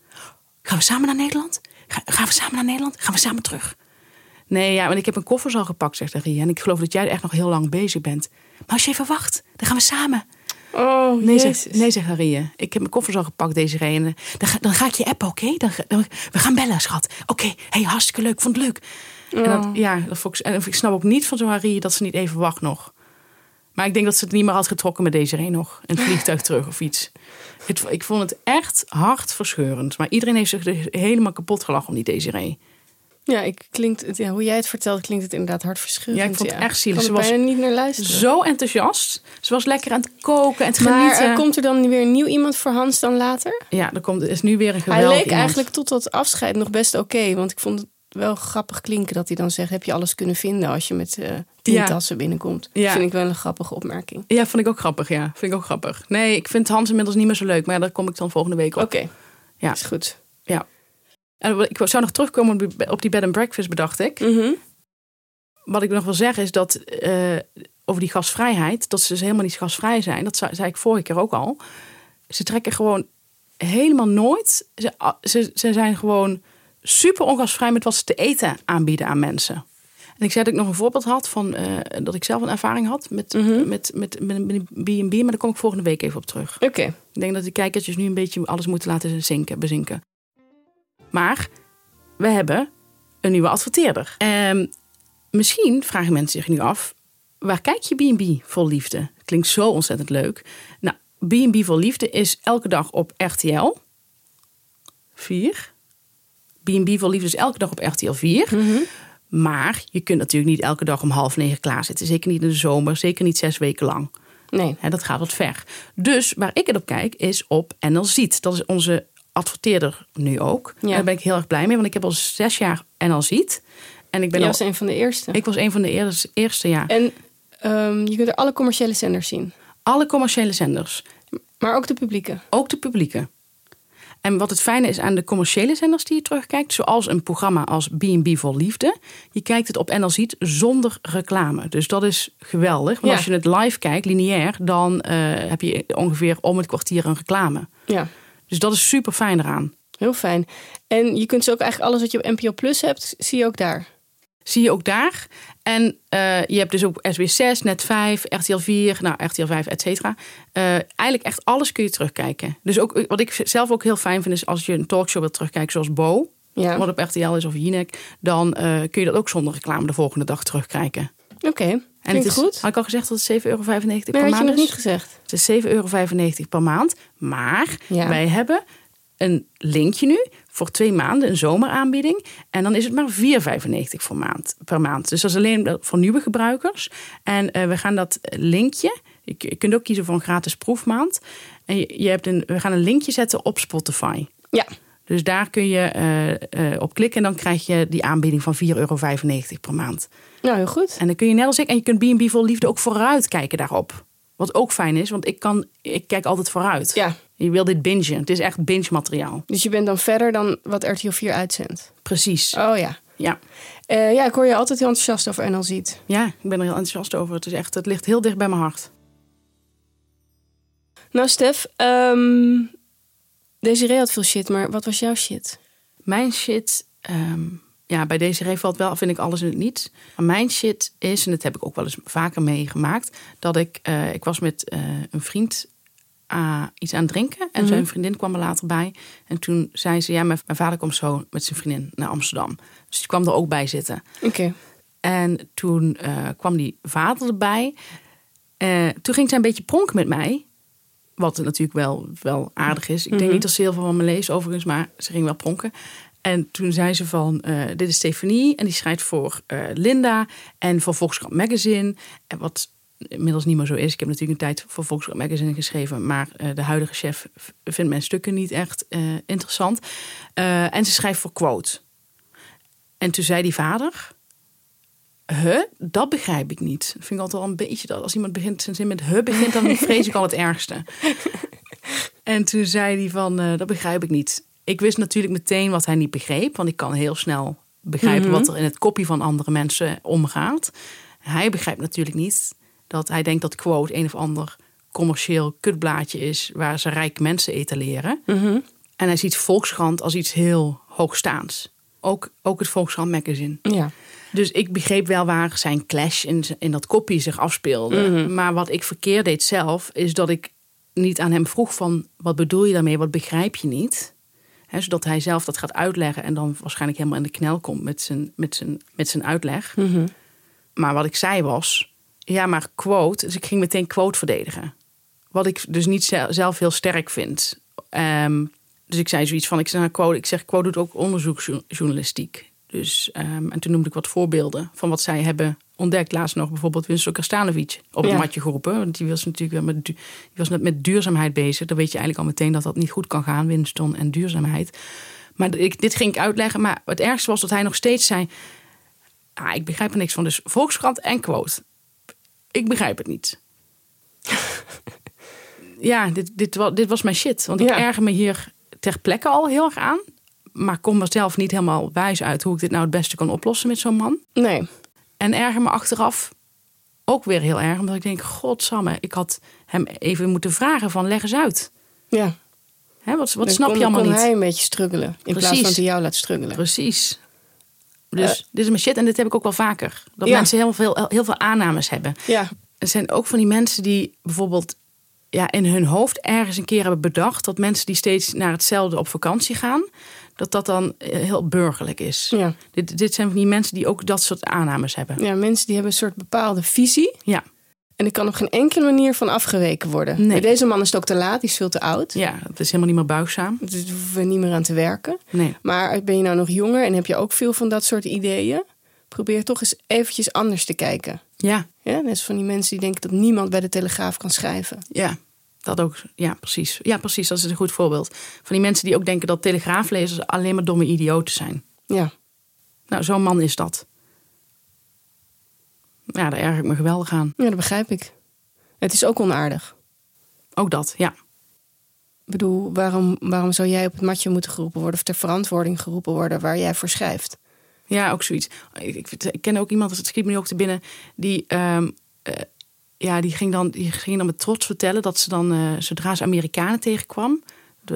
Gaan we samen naar Nederland? gaan we samen naar Nederland? Gaan we samen terug? Nee, ja, want ik heb een koffers al gepakt, zegt Ria. En ik geloof dat jij echt nog heel lang bezig bent. Maar als je even wacht, dan gaan we samen. Oh, Nee, zegt, nee, zegt Harrie. Ik heb mijn koffers al gepakt, deze reden. Dan, ga- dan ga ik je appen, oké? Dan, we gaan bellen, schat. Oké, hey, hartstikke leuk, vond het leuk. En Oh. dat, ja, dat vond ik, en ik snap ook niet van zo'n Harrie dat ze niet even wacht nog. Maar ik denk dat ze het niet meer had getrokken met deze reden nog. Een vliegtuig terug of iets. Het, ik vond het echt hartverscheurend. Maar iedereen heeft zich er helemaal kapot gelachen om die Desiree. Ja, ik, klinkt, het- ja, hoe jij het vertelt, klinkt het inderdaad hartverscheurend. Ja, ik vond het echt zielig. Ze was bijna niet naar luisteren. Zo enthousiast. Ze was lekker aan het koken en het maar genieten. eh, komt er dan weer een nieuw iemand voor Hans dan later? Ja, er komt, is nu weer een Hij geweldig leek iemand. eigenlijk tot dat afscheid nog best oké. want ik vond het wel grappig klinken dat hij dan zegt... heb je alles kunnen vinden als je met eh tien Ja. tassen binnenkomt. Ja. Vind ik wel een grappige opmerking. Ja, vond ik ook grappig. Ja, vind ik ook grappig. Nee, ik vind Hans inmiddels niet meer zo leuk. Maar daar kom ik dan volgende week op. Oké, Ja. is goed. En ik zou nog terugkomen op die- bed and breakfast, bedacht ik. Mhm. Wat ik nog wil zeggen is dat eh, over die gasvrijheid, dat ze dus helemaal niet gasvrij zijn. Dat zei, ik vorige keer ook al. Ze trekken gewoon helemaal nooit. Ze, ze, ze zijn gewoon super ongasvrij met wat ze te eten aanbieden aan mensen. En ik zei dat ik nog een voorbeeld had van eh, dat ik zelf een ervaring had met, Mhm. met, met, met een B&B, maar daar kom ik volgende week even op terug. Oké, Ik denk dat de kijkertjes nu een beetje alles moeten laten zinken, bezinken. Maar we hebben een nieuwe adverteerder. Ehm, misschien vragen mensen zich nu af: waar kijk je B&B vol liefde? Klinkt zo ontzettend leuk. Nou, B&B vol liefde is elke dag op RTL 4. B&B vol liefde is elke dag op RTL 4. Maar je kunt natuurlijk niet elke dag om half negen klaarzitten. Zeker niet in de zomer, zeker niet zes weken lang. nee. Dat gaat wat ver. Dus waar ik het op kijk is op NL Ziet. Dat is onze adverteerder nu ook. Ja. Daar ben ik heel erg blij mee, want ik heb al zes jaar NL Ziet. En ik ben Jij al, was een van de eerste. ik was een van de eerste, eerste jaar. En ehm, je kunt er alle commerciële zenders zien. Alle commerciële zenders, Maar ook de publieke. ook de publieke. En wat het fijne is aan de commerciële zenders die je terugkijkt, zoals een programma als B&B voor Liefde, je kijkt het op NL Ziet zonder reclame. Dus dat is geweldig. Want Ja. als je het live kijkt, lineair, dan eh, heb je ongeveer om het kwartier een reclame. Ja, Dus dat is super fijn eraan. heel fijn. En je kunt ze ook eigenlijk alles wat je op NPO Plus hebt, zie je ook daar. Zie je ook daar. En eh, je hebt dus ook SBS6, Net5, RTL 4, nou, RTL 5, et cetera. Eh, eigenlijk echt alles kun je terugkijken. Dus ook, wat ik zelf ook heel fijn vind, is als je een talkshow wilt terugkijken, zoals Bo, Ja, wat op RTL is, of Jinek, dan eh, kun je dat ook zonder reclame de volgende dag terugkijken. Oké. En Klinkt het is, goed. Had ik al gezegd dat het 7,95 euro per Nee, maand had je nog is? niet gezegd. Het is 7,95 euro per maand. Maar Ja. wij hebben een linkje nu voor twee maanden, een zomeraanbieding. En dan is het maar 4,95 voor maand, per maand. Dus dat is alleen voor nieuwe gebruikers. En eh, we gaan dat linkje, je, je kunt ook kiezen voor een gratis proefmaand. En je, je hebt een, we gaan een linkje zetten op Spotify. Ja, Dus daar kun je eh, eh, op klikken en dan krijg je die aanbieding van 4,95 euro per maand. nou heel goed. En dan kun je net als ik, en je kunt B&B vol liefde ook vooruit kijken daarop. Wat ook fijn is, want ik, kan, ik kijk altijd vooruit. Ja, Je wil dit bingen. Het is echt binge materiaal. dus je bent dan verder dan wat RTL 4 uitzendt. Precies. Oh ja. Ja. Eh, ja, ik hoor je altijd heel enthousiast over NL Ziet. ja, ik ben er heel enthousiast over. Het, is echt, het ligt heel dicht bij mijn hart. Nou, Stef, ehm Desiree had veel shit, maar wat was jouw shit? Mijn shit, ehm, ja, bij deze ree valt wel, vind ik alles in het niet. Maar mijn shit is, en dat heb ik ook wel eens vaker meegemaakt, dat ik, eh, ik was met eh, een vriend ah, iets aan het drinken. En Mhm. zijn vriendin kwam er later bij. En toen zei ze, ja, mijn, mijn vader komt zo met zijn vriendin naar Amsterdam. Dus die kwam er ook bij zitten. Oké. En toen eh, kwam die vader erbij. Eh, toen ging zij een beetje pronken met mij. Wat natuurlijk wel, wel aardig is. Ik denk Mhm. niet dat ze heel veel van me leest overigens, maar ze ging wel pronken. En toen zei ze van, eh, dit is Stefanie en die schrijft voor eh, Linda en voor Volkskrant Magazine. En wat inmiddels niet meer zo is. Ik heb natuurlijk een tijd voor Volkskrant Magazine geschreven, maar eh, de huidige chef vindt mijn stukken niet echt interessant. En ze schrijft voor Quote. En toen zei die vader, Huh? Dat begrijp ik niet. Dat vind ik altijd wel een beetje dat als iemand begint zijn zin met huh begint, dan vrees ik al het ergste. En toen zei hij van, eh, dat begrijp ik niet. Ik wist natuurlijk meteen wat hij niet begreep, want ik kan heel snel begrijpen Mhm. wat er in het kopje van andere mensen omgaat. Hij begrijpt natuurlijk niet dat hij denkt dat quote een of ander commercieel kutblaadje is waar ze rijke mensen etaleren. Mhm. En hij ziet Volkskrant als iets heel hoogstaands. Ook, ook het Volkskrant magazine. Ja. Dus ik begreep wel waar zijn clash in, in dat kopie zich afspeelde. Mhm. Maar wat ik verkeerd deed zelf, is dat ik niet aan hem vroeg van wat bedoel je daarmee, wat begrijp je niet. Zodat hij zelf dat gaat uitleggen en dan waarschijnlijk helemaal in de knel komt met zijn, met zijn, met zijn uitleg. Maar wat ik zei was, ja, maar quote. Dus ik ging meteen quote verdedigen. Wat ik dus niet zel- zelf heel sterk vind. Ehm, dus ik zei zoiets van, ik zeg, nou, quote, ik zeg, quote doet ook onderzoeksjournalistiek. Dus, ehm, en toen noemde ik wat voorbeelden van wat zij hebben ontdekt. Laatst nog bijvoorbeeld Winston Krstanovic op het Ja. matje geroepen. Want die was natuurlijk met, die was net met duurzaamheid bezig. Dan weet je eigenlijk al meteen dat dat niet goed kan gaan, Winston en duurzaamheid. Maar ik, dit ging ik uitleggen. Maar het ergste was dat hij nog steeds zei... Ah, ik begrijp er niks van. Dus Volkskrant en quote. Ik begrijp het niet. ja, dit, dit, dit was mijn shit. Want ik Ja. erger me hier ter plekke al heel erg aan. Maar kom er zelf niet helemaal wijs uit hoe ik dit nou het beste kan oplossen met zo'n man. Nee. En erger me achteraf ook weer heel erg. Omdat ik denk, godsamme, ik had hem even moeten vragen van leg eens uit. Ja. Hè, wat wat Dan snap kon, je allemaal niet? hij een beetje struggelen. In plaats van dat hij jou laat struggelen. Precies. Dus dit is mijn shit en dit heb ik ook wel vaker. Dat Ja. mensen heel veel, heel veel aannames hebben. Ja. Er zijn ook van die mensen die bijvoorbeeld ja, in hun hoofd ergens een keer hebben bedacht dat mensen die steeds naar hetzelfde op vakantie gaan, dat dat dan eh, heel burgerlijk is. Ja. Dit, dit zijn van die mensen die ook dat soort aannames hebben. ja, mensen die hebben een soort bepaalde visie. Ja, En er kan op geen enkele manier van afgeweken worden. Nee. Bij deze man is het ook te laat, die is veel te oud. ja het is helemaal niet meer buigzaam. Dus hoeven we niet meer aan te werken. Nee. Maar ben je nou nog jonger en heb je ook veel van dat soort ideeën? Probeer toch eens eventjes anders te kijken. Ja, Ja, net als van die mensen die denken dat niemand bij de Telegraaf kan schrijven. ja. Dat ook, ja, precies. Ja, precies. Dat is een goed voorbeeld. Van die mensen die ook denken dat telegraaflezers alleen maar domme idioten zijn. Ja, Nou, zo'n man is dat. Ja, daar erg ik me geweldig aan. ja dat begrijp ik. Het is ook onaardig. Ook dat, ja. Ik bedoel, waarom, waarom zou jij op het matje moeten geroepen worden... of ter verantwoording geroepen worden waar jij voor schrijft? Ja, ook zoiets. Ik, ik, ik ken ook iemand, het schiet me nu ook te binnen, die, ehm, eh, ja, die, ging dan, die ging dan met trots vertellen dat ze dan, eh, zodra ze Amerikanen tegenkwam,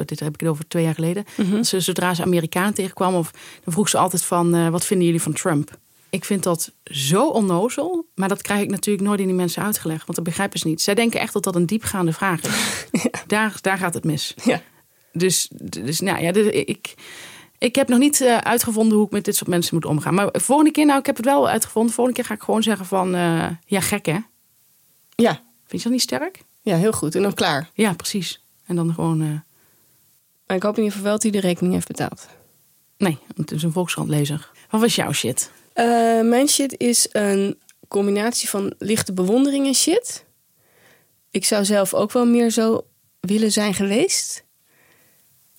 dit heb ik het over twee jaar geleden, dat ze, zodra ze Amerikanen tegenkwam, of, dan vroeg ze altijd van, eh, wat vinden jullie van Trump? Ik vind dat zo onnozel, maar dat krijg ik natuurlijk nooit in die mensen uitgelegd, want dat begrijpen ze niet. Zij denken echt dat dat een diepgaande vraag is. Daar, daar gaat het mis. Ja. Dus, dus nou ja, dit- ik, ik heb nog niet eh, uitgevonden hoe ik met dit soort mensen moet omgaan. Maar volgende keer, nou, ik heb het wel uitgevonden. Volgende keer ga ik gewoon zeggen van, ja, gek hè? Ja, Vind je dat niet sterk? ja, heel goed. En dan klaar. Ja, precies. En dan gewoon, eh, Maar ik hoop in ieder geval wel dat hij de rekening heeft betaald. nee, het is een Volkskrantlezer. Wat was jouw shit? Eh, mijn shit is een combinatie van lichte bewondering en shit. Ik zou zelf ook wel meer zo willen zijn geweest.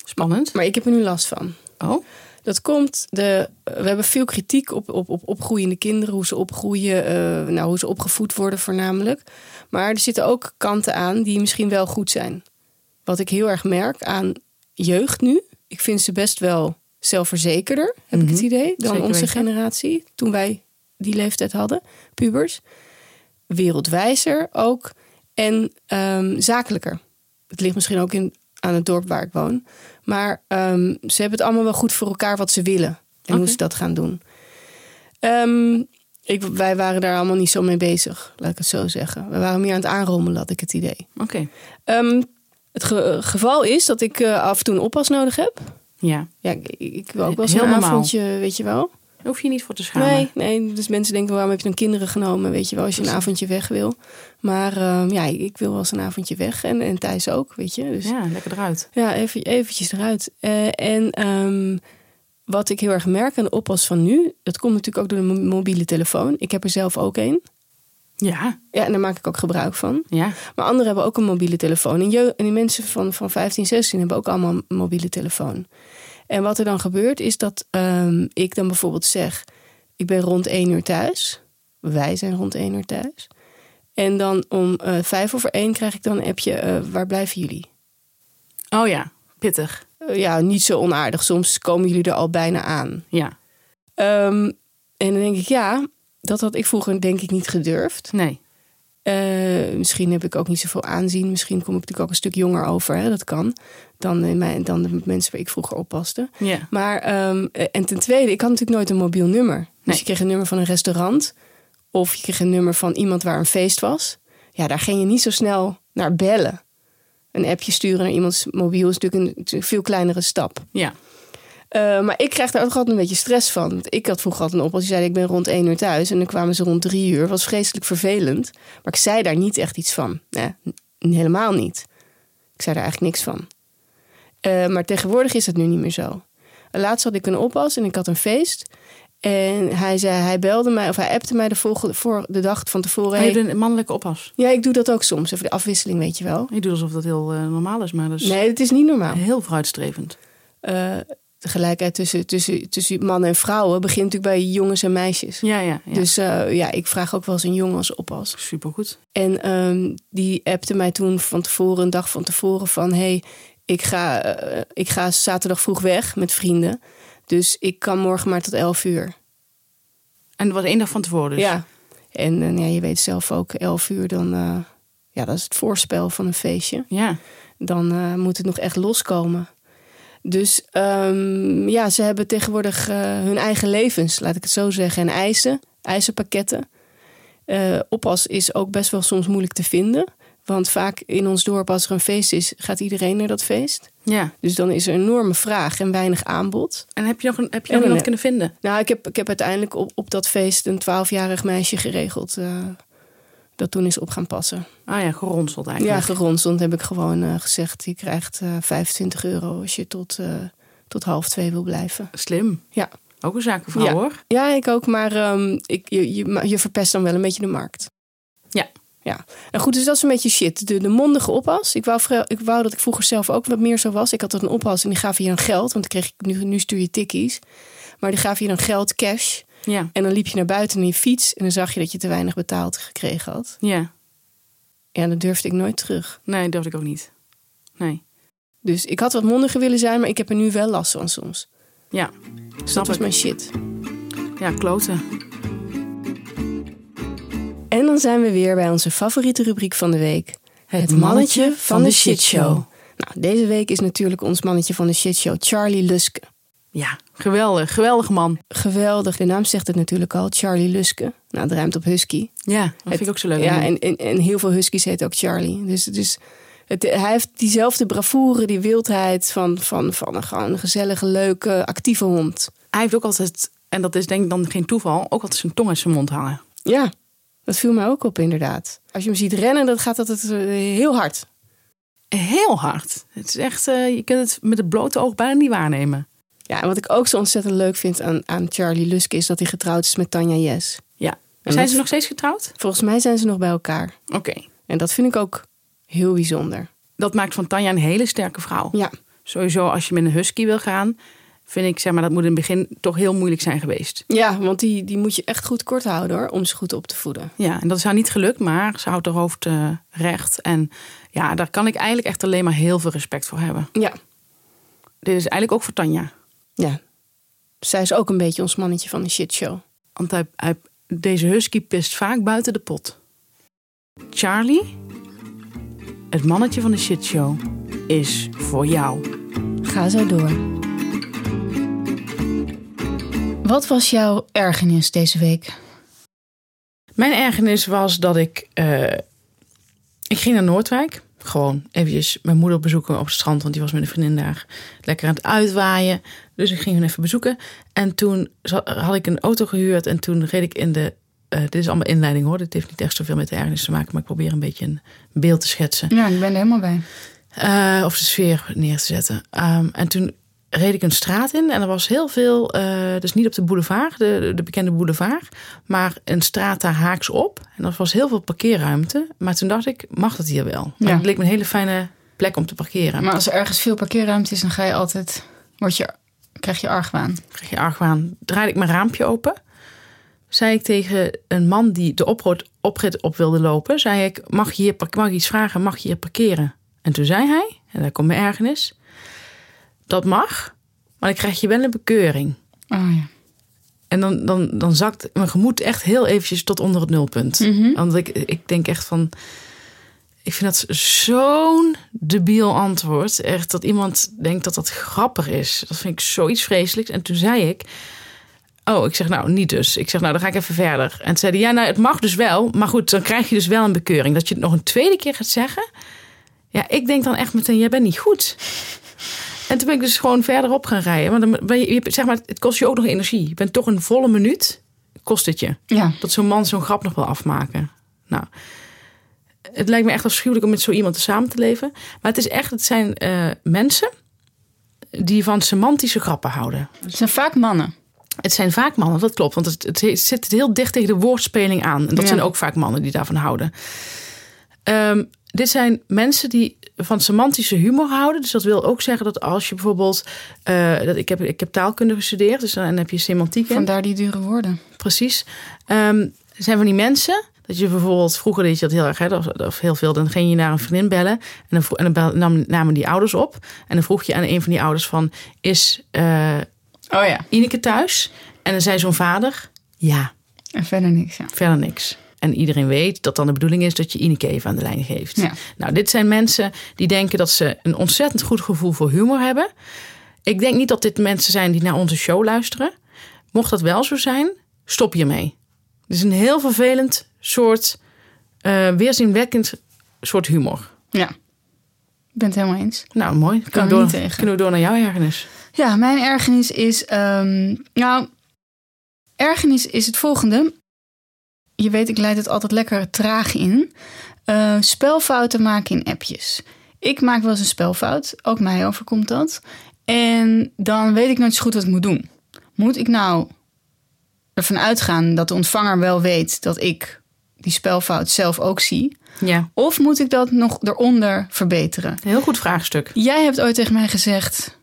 Spannend. Maar ik heb er nu last van. Oh, Dat komt, de, we hebben veel kritiek op, op, op opgroeiende kinderen, hoe ze opgroeien, eh, nou, hoe ze opgevoed worden voornamelijk. Maar er zitten ook kanten aan die misschien wel goed zijn. Wat ik heel erg merk aan jeugd nu, ik vind ze best wel zelfverzekerder, heb ik het idee, dan Zeker onze weten. generatie toen wij die leeftijd hadden, pubers. Wereldwijzer ook en ehm, zakelijker. Het ligt misschien ook in, aan het dorp waar ik woon. Maar ehm, ze hebben het allemaal wel goed voor elkaar wat ze willen. En hoe ze dat gaan doen. Ehm, ik, wij waren daar allemaal niet zo mee bezig, laat ik het zo zeggen. We waren meer aan het aanrommelen, had ik het idee. oké. Ehm, het ge- geval is dat ik eh, af en toe een oppas nodig heb. Ja, Ja, ik, ik wil ook wel Heel zo'n avondje, weet je wel. Daar hoef je niet voor te schamen. Nee, nee, dus mensen denken, waarom heb je dan kinderen genomen, weet je wel, als je een avondje weg wil. Maar ehm, ja, ik wil wel eens een avondje weg en, en Thijs ook, weet je. Dus Ja, lekker eruit. Ja, even, eventjes eruit. Eh, en ehm, wat ik heel erg merk aan de oppas van nu... dat komt natuurlijk ook door de mo- mobiele telefoon. Ik heb er zelf ook een. Ja, Ja, en daar maak ik ook gebruik van. ja. Maar anderen hebben ook een mobiele telefoon. En, je, en die mensen van, van 15, 16 hebben ook allemaal een mobiele telefoon. En wat er dan gebeurt is dat ehm, ik dan bijvoorbeeld zeg... ik ben rond 1 uur thuis. Wij zijn rond 1 uur thuis. En dan om eh vijf over één krijg ik dan een appje... eh, waar blijven jullie? Oh ja, pittig. Eh, ja, niet zo onaardig. Soms komen jullie er al bijna aan. Ja, Ehm, en dan denk ik, ja, dat had ik vroeger denk ik niet gedurfd. nee. Eh, misschien heb ik ook niet zoveel aanzien. Misschien kom ik natuurlijk ook een stuk jonger over. Hè? Dat kan. Dan, in mijn, dan de mensen waar ik vroeger oppaste. Maar, ehm, eh, en ten tweede, ik had natuurlijk nooit een mobiel nummer. Dus Nee. je kreeg een nummer van een restaurant. Of je kreeg een nummer van iemand waar een feest was. Ja, daar ging je niet zo snel naar bellen. Een appje sturen naar iemands mobiel is natuurlijk een, een veel kleinere stap. Ja. Uh, maar ik krijg daar ook altijd een beetje stress van. Want ik had vroeger altijd een oppas die zei: Ik ben rond één uur thuis. En dan kwamen ze rond drie uur. was vreselijk vervelend. Maar ik zei daar niet echt iets van. Nee, helemaal niet. Ik zei daar eigenlijk niks van. Uh, maar tegenwoordig is dat nu niet meer zo. Laatst had ik een oppas en ik had een feest. En hij zei, hij belde mij, of hij appte mij de volgende voor de dag van tevoren. Hij heeft een mannelijke oppas. Ja, ik doe dat ook soms. Even de afwisseling, weet je wel. Je doet alsof dat heel uh, normaal is, maar dat is. Nee, het is niet normaal. Heel vooruitstrevend. Uh, de gelijkheid tussen, tussen, tussen mannen en vrouwen begint natuurlijk bij jongens en meisjes. Ja, ja. ja. Dus uh, ja, ik vraag ook wel eens een jongen als oppas. Supergoed. En um, die appte mij toen van tevoren, een dag van tevoren, van hey, ik ga, uh, ik ga zaterdag vroeg weg met vrienden. Dus ik kan morgen maar tot 11 uur. En dat was één dag van tevoren dus? Ja. En uh, ja, je weet zelf ook, 11 uur, dan, ja, dat is het voorspel van een feestje. Ja. Dan moet het nog echt loskomen. Dus um, ja, ze hebben tegenwoordig hun eigen levens, laat ik het zo zeggen, en eisen, eisenpakketten. oppas is ook best wel soms moeilijk te vinden. Want vaak in ons dorp, als er een feest is, gaat iedereen naar dat feest. Ja. Dus dan is er een enorme vraag en weinig aanbod. En heb je nog, een, heb je nog iemand kunnen vinden? Nou, ik heb, ik heb uiteindelijk op, op dat feest een twaalfjarig meisje geregeld. Uh, dat toen is op gaan passen. Ah ja, geronseld eigenlijk. Ja, geronseld heb ik gewoon uh, gezegd. Je krijgt uh, 25 euro als je tot, uh, tot half twee wil blijven. Slim. Ja. Ook een zakenvrouw ja. hoor. Ja, ik ook. Maar um, ik, je, je, je verpest dan wel een beetje de markt. Ja. Ja, en goed, dus dat is een beetje shit. De, de mondige oppas. Ik wou, ik wou dat ik vroeger zelf ook wat meer zo was. Ik had een oppas en die gaf je dan geld, want dan kreeg ik nu, nu stuur je tikkies. Maar die gaf je dan geld, cash. Ja. En dan liep je naar buiten in je fiets en dan zag je dat je te weinig betaald gekregen had. Ja. Ja, dan durfde ik nooit terug. Nee, durfde ik ook niet. Nee. Dus ik had wat mondiger willen zijn, maar ik heb er nu wel last van soms. Ja, dus dat was mijn shit. Ja, kloten. En dan zijn we weer bij onze favoriete rubriek van de week. Het, het mannetje van de shitshow. Nou, deze week is natuurlijk ons mannetje van de shitshow Charlie Luske. Ja, geweldig. Geweldig man. Geweldig. De naam zegt het natuurlijk al. Charlie Luske. Nou, het ruimt op husky. Ja, dat vind ik ook zo leuk. Ja, en, en, en heel veel huskies heet ook Charlie. Dus, dus het, hij heeft diezelfde bravoure, die wildheid van, van, van een, gewoon een gezellige, leuke, actieve hond. Hij heeft ook altijd, en dat is denk ik dan geen toeval, ook altijd zijn tong uit zijn mond hangen. Ja, dat viel mij ook op, inderdaad. Als je hem ziet rennen, dan gaat dat het heel hard. Heel hard. Het is echt, uh, je kunt het met het blote oog bijna niet waarnemen. Ja, en wat ik ook zo ontzettend leuk vind aan, aan Charlie Luske is dat hij getrouwd is met Tanja Yes. Ja. En zijn ze nog steeds getrouwd? Volgens mij zijn ze nog bij elkaar. Oké. Okay. En dat vind ik ook heel bijzonder. Dat maakt van Tanja een hele sterke vrouw. Ja. Sowieso als je met een husky wil gaan, vind ik, zeg maar, dat moet in het begin toch heel moeilijk zijn geweest. Ja, want die, die moet je echt goed kort houden hoor, om ze goed op te voeden. Ja, en dat is haar niet gelukt, maar ze houdt haar hoofd uh, recht. En ja, daar kan ik eigenlijk echt alleen maar heel veel respect voor hebben. Ja. Dit is eigenlijk ook voor Tanja. Ja. Zij is ook een beetje ons mannetje van de shitshow. Want hij, hij, deze husky pist vaak buiten de pot. Charlie, het mannetje van de shitshow, is voor jou. Ga zo door. Wat was jouw ergernis deze week? Mijn ergernis was dat ik. Uh, ik ging naar Noordwijk. Gewoon eventjes mijn moeder bezoeken op het strand, want die was met een vriendin daar lekker aan het uitwaaien. Dus ik ging hun even bezoeken. En toen had ik een auto gehuurd en toen reed ik in de. Uh, dit is allemaal inleiding hoor. Dit heeft niet echt zoveel met de ergernis te maken, maar ik probeer een beetje een beeld te schetsen. Ja, ik ben er helemaal bij. Uh, of de sfeer neer te zetten. Um, en toen reed ik een straat in en er was heel veel, uh, dus niet op de boulevard, de, de bekende boulevard, maar een straat daar haaks op. En er was heel veel parkeerruimte. Maar toen dacht ik, mag dat hier wel? Maar Ja. Het leek me een hele fijne plek om te parkeren. Maar als er ergens veel parkeerruimte is, dan ga je altijd, word je, krijg je argwaan. kreeg je argwaan. Draaide ik mijn raampje open. Zei ik tegen een man die de oprit, oprit op wilde lopen, zei ik, mag, je hier, mag ik iets vragen, mag je hier parkeren? En toen zei hij, en daar komt mijn ergernis, dat mag, maar dan krijg je wel een bekeuring. Oh ja. En dan, dan, dan zakt mijn gemoed echt heel eventjes tot onder het nulpunt. Want ik, ik denk echt van... Ik vind dat zo'n debiel antwoord. Echt dat iemand denkt dat dat grappig is. Dat vind ik zoiets vreselijks. En toen zei ik... Oh, ik zeg nou niet dus. Ik zeg nou, dan ga ik even verder. En toen zei hij, ja, nou, het mag dus wel. Maar goed, dan krijg je dus wel een bekeuring. Dat je het nog een tweede keer gaat zeggen... Ja, ik denk dan echt meteen, jij bent niet goed. En toen ben ik dus gewoon verderop gaan rijden. Want dan ben je- zeg maar, het kost je ook nog energie. Je bent toch een volle minuut, kost het je. Ja. Dat zo'n man zo'n grap nog wil afmaken. Nou, het lijkt me echt afschuwelijk om met zo iemand samen te leven. Maar het is echt, het zijn eh, mensen die van semantische grappen houden. Het zijn vaak mannen. Het zijn vaak mannen, dat klopt. Want het, het zit heel dicht tegen de woordspeling aan. En dat Ja. zijn ook vaak mannen die daarvan houden. Ehm, dit zijn mensen die van semantische humor houden. Dus dat wil ook zeggen dat als je bijvoorbeeld... eh, dat ik, heb, ik heb taalkunde gestudeerd, dus dan heb je semantiek in. Vandaar die dure woorden. Precies. Er zijn van die mensen... Dat je bijvoorbeeld, vroeger deed je dat heel erg, hè, of, heel veel, dan ging je naar een vriendin bellen en dan, en dan nam, namen die ouders op. En dan vroeg je aan een van die ouders van, is eh Oh ja. Ineke thuis? En dan zei zo'n vader, ja, En verder niks, ja. verder niks. En iedereen weet dat dan de bedoeling is dat je Ineke even aan de lijn geeft. Ja. Nou, dit zijn mensen die denken dat ze een ontzettend goed gevoel voor humor hebben. Ik denk niet dat dit mensen zijn die naar onze show luisteren. Mocht dat wel zo zijn, stop hiermee. Het is een heel vervelend soort, eh weerzinwekkend soort humor. Ja. Ik ben het helemaal eens. Nou, mooi. Kan Kunnen we, door, tegen. kunnen we door naar jouw ergernis? Ja, mijn ergernis is. ehm, nou, ergernis is het volgende. Je weet, ik leid het altijd lekker traag in. Eh, spelfouten maken in appjes. Ik maak wel eens een spelfout. Ook mij overkomt dat. En dan weet ik nooit zo goed wat ik moet doen. Moet ik nou ervan uitgaan dat de ontvanger wel weet dat ik die spelfout zelf ook zie? Ja, Of moet ik dat nog eronder verbeteren? heel goed vraagstuk. Jij hebt ooit tegen mij gezegd.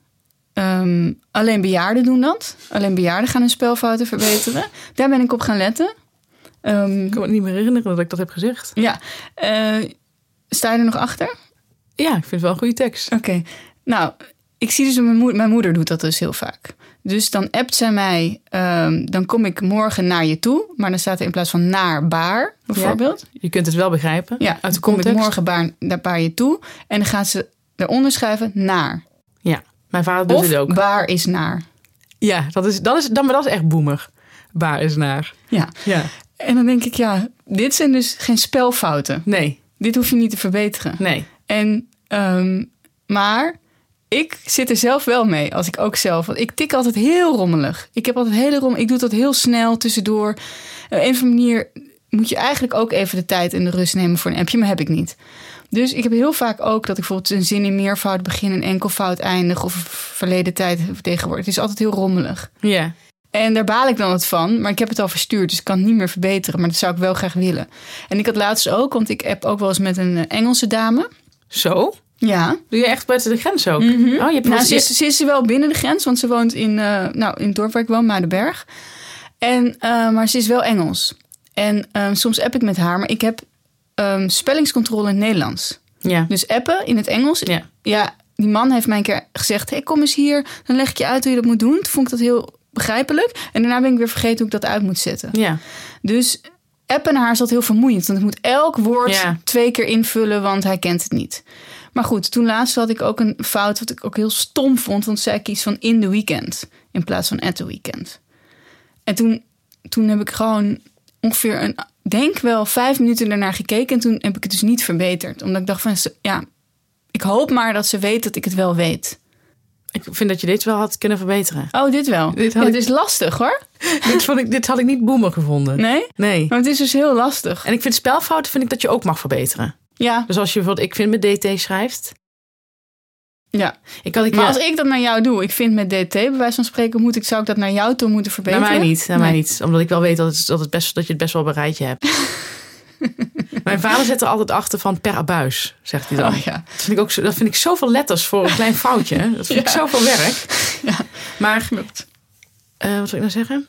ehm, alleen bejaarden doen dat. Alleen bejaarden gaan hun spelfouten verbeteren. Daar ben ik op gaan letten. Ehm, Ik kan me niet meer herinneren dat ik dat heb gezegd. ja, eh, sta je er nog achter? Ja, ik vind het wel een goede tekst. Oké. Nou, ik zie dus mijn moeder, mijn moeder doet dat dus heel vaak. Dus dan appt zij mij, ehm, dan kom ik morgen naar je toe. Maar dan staat er in plaats van naar baar, bijvoorbeeld. Je kunt het wel begrijpen. Ja, uit de dan kom ik morgen baar, naar baar je toe. En dan gaat ze eronder schrijven naar. Ja, mijn vader doet Of het ook. baar is naar. Ja, dat is, dat is, dan, maar dat is echt boemer. Waar is naar. Ja. Ja. En dan denk ik, ja, dit zijn dus geen spelfouten. Nee, Dit hoef je niet te verbeteren. nee. En, ehm, maar ik zit er zelf wel mee, als ik ook zelf. Want ik tik altijd heel rommelig. Ik heb altijd hele rommel. Ik doe dat heel snel tussendoor. Op een of andere manier moet je eigenlijk ook even de tijd en de rust nemen voor een appje, maar heb ik niet. Dus ik heb heel vaak ook dat ik bijvoorbeeld een zin in meervoud begin en enkelvoud eindig of verleden tijd tegenwoordig. Het is altijd heel rommelig. Ja. En daar baal ik dan wat van. Maar ik heb het al verstuurd, dus ik kan het niet meer verbeteren. Maar dat zou ik wel graag willen. En ik had laatst ook, want ik heb ook wel eens met een eh, Engelse dame. Zo? Ja. Doe je echt buiten de grens ook? Oh, je hebt Nou, ze, is, ze is wel binnen de grens, want ze woont in, eh, nou, in het dorp waar ik woon, Muidenberg. En, eh, maar ze is wel Engels. En ehm, soms app ik met haar, maar ik heb ehm, spellingscontrole in het Nederlands. Ja. Dus appen in het Engels. Ja. ja, die man heeft mij een keer gezegd: hey, kom eens hier, dan leg ik je uit hoe je dat moet doen. Toen vond ik dat heel begrijpelijk. En daarna ben ik weer vergeten hoe ik dat uit moet zetten. Ja. Dus appen naar haar is dat heel vermoeiend. Want ik moet elk woord Ja. twee keer invullen, want hij kent het niet. Maar goed, toen laatst had ik ook een fout wat ik ook heel stom vond. Want zij kies van in the weekend in plaats van at the weekend. En toen, toen heb ik gewoon ongeveer een, denk wel vijf minuten ernaar gekeken. En toen heb ik het dus niet verbeterd. Omdat ik dacht van, ja, ik hoop maar dat ze weet dat ik het wel weet. Ik vind dat je dit wel had kunnen verbeteren. Oh, dit wel. Dit Ja, ik- is lastig hoor. dit, vond ik, dit had ik niet boemer gevonden. Nee? Nee. Maar het is dus heel lastig. En ik vind spelfouten vind ik dat je ook mag verbeteren. Ja, Dus als je bijvoorbeeld, ik vind met DT schrijft. ja. Ik kan ik Maar ja, als ik dat naar jou doe, ik vind met DT, bij wijze van spreken, moet ik, zou ik dat naar jou toe moeten naar verbeteren? mij niet, naar mij niet. Omdat ik wel weet dat, het, dat, het best, dat je het best wel een rijtje hebt. Mijn vader zet er altijd achter van per abuis, zegt hij dan. Oh ja. Dat vind ik ook zo, dat vind ik zoveel letters voor een klein foutje. Dat vind ik zoveel werk. Ja. Maar. Eh, wat wil ik nou zeggen?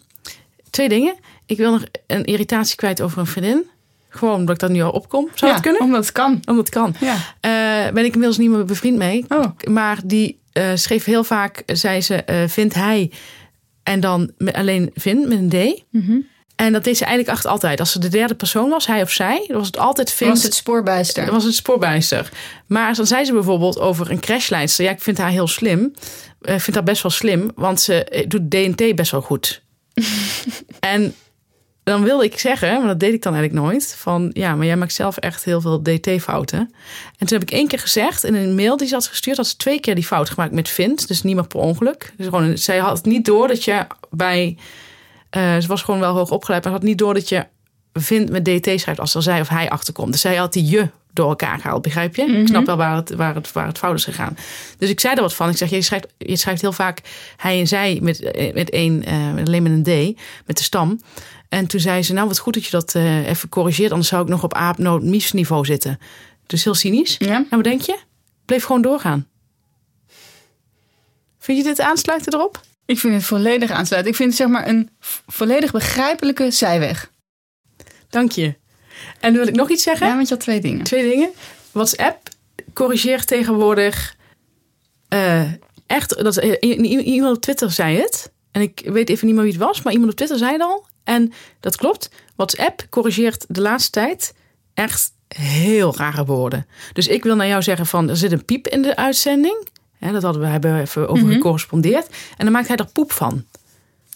Twee dingen. Ik wil nog een irritatie kwijt over een vriendin. Gewoon omdat ik dat nu al opkom. Zou ja, dat kunnen? Omdat het kan. Omdat het kan. Ja. Eh, ben ik inmiddels niet meer bevriend mee. Oh. Maar die eh, schreef heel vaak, zei ze, eh, vindt hij en dan met, alleen vind met een D. Mhm. En dat deed ze eigenlijk echt altijd. Als ze de derde persoon was, hij of zij, dan was het altijd vindt. Was het spoorbijster? Dat was een spoorbijster. Maar dan zei ze bijvoorbeeld over een crashlijster. Ja, ik vind haar heel slim. Ik vind haar best wel slim, want ze doet DNT best wel goed. en dan wilde ik zeggen, maar dat deed ik dan eigenlijk nooit, van ja, maar jij maakt zelf echt heel veel DT-fouten. En toen heb ik één keer gezegd in een mail die ze had gestuurd, had ze twee keer die fout gemaakt met Vint, dus niet meer per ongeluk. Dus gewoon, zij had niet door dat je bij, eh, ze was gewoon wel hoog opgeleid, maar had niet door dat je Vint met DT schrijft als er zij of hij achterkomt. Dus zij had die je door elkaar gehaald, begrijp je? Ik snap wel waar het, waar, het, waar het fout is gegaan. Dus ik zei er wat van. Ik zeg, je schrijft, je schrijft heel vaak hij en zij met, eh, met één, uh, alleen met een D, met de stam. En toen zei ze, nou wat goed dat je dat uh, even corrigeert, anders zou ik nog op aapnoot niveau zitten. Dus heel cynisch. Ja. Nou, wat denk je? Bleef gewoon doorgaan. Vind je dit aansluiten erop? Ik vind het volledig aansluiten. Ik vind het zeg maar een volledig begrijpelijke zijweg. Dank je. En wil ik nog iets zeggen? Ja, want je had twee dingen. Twee dingen. WhatsApp corrigeert tegenwoordig uh, echt. Dat, iemand op Twitter zei het. En ik weet even niet meer wie het was, maar iemand op Twitter zei het al. En dat klopt. WhatsApp corrigeert de laatste tijd echt heel rare woorden. Dus ik wil naar jou zeggen van er zit een piep in de uitzending. Ja, dat hadden we hebben even over Mhm. gecorrespondeerd. En dan maakt hij er poep van.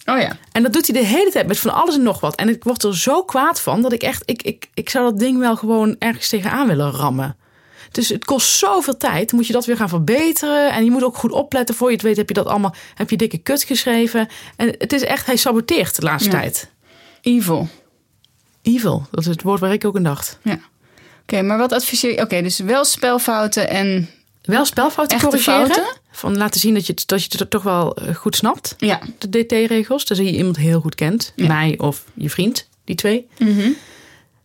Oh ja. En dat doet hij de hele tijd met van alles en nog wat. En ik word er zo kwaad van dat ik echt, ik, ik, ik zou dat ding wel gewoon ergens tegenaan willen rammen. Dus het kost zoveel tijd. Moet je dat weer gaan verbeteren. En je moet ook goed opletten. Voor je het weet heb je dat allemaal, heb je dikke kut geschreven. En het is echt, hij saboteert de laatste Ja. tijd. Evil. Evil, dat is het woord waar ik ook aan dacht. Ja. Oké, maar wat adviseer je? Oké, dus wel spelfouten en... Wel spelfouten corrigeren. fouten? Van laten zien dat je, het- dat je het toch wel eh, goed snapt. Ja. De DT-regels. Dus je iemand heel goed kent. Ja. Mij of je vriend. Die twee.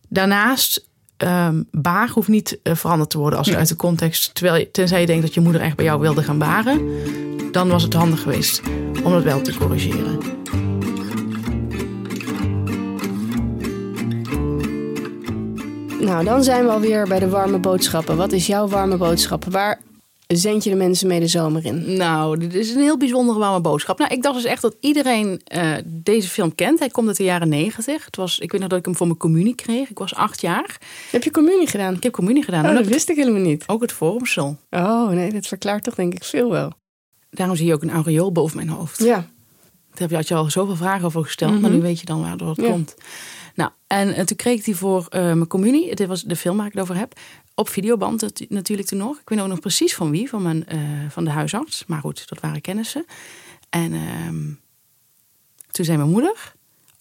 Daarnaast, ehm baar hoeft niet eh, veranderd te worden als Nee. uit de context. Terwijl je, tenzij je denkt dat je moeder echt bij jou wilde gaan baren. Dan was het handig geweest om dat wel te corrigeren. Nou, dan zijn we alweer bij de warme boodschappen. Wat is jouw warme boodschap? Waar zend je de mensen mee de zomer in? Nou, dit is een heel bijzondere warme boodschap. Nou, ik dacht dus echt dat iedereen eh, deze film kent. Hij komt uit de jaren negentig. Het was, ik weet nog dat ik hem voor mijn communie kreeg. Ik was acht jaar. Heb je communie gedaan? Ik heb communie gedaan. Oh, En dat wist ik helemaal niet. ook het forumsel. Oh, nee, dat verklaart toch denk ik veel wel. Daarom zie je ook een aureool boven mijn hoofd. Ja. Daar heb je, had je al zoveel vragen over gesteld. Mhm. Maar nu weet je dan waardoor het Ja. komt. Nou, en, en toen kreeg ik die voor eh, mijn communie. Dit was de film waar ik het over heb. Op videoband natu- natuurlijk toen nog. Ik weet ook nog precies van wie. Van, mijn, eh, van de huisarts. Maar goed, dat waren kennissen. En ehm, toen zei mijn moeder...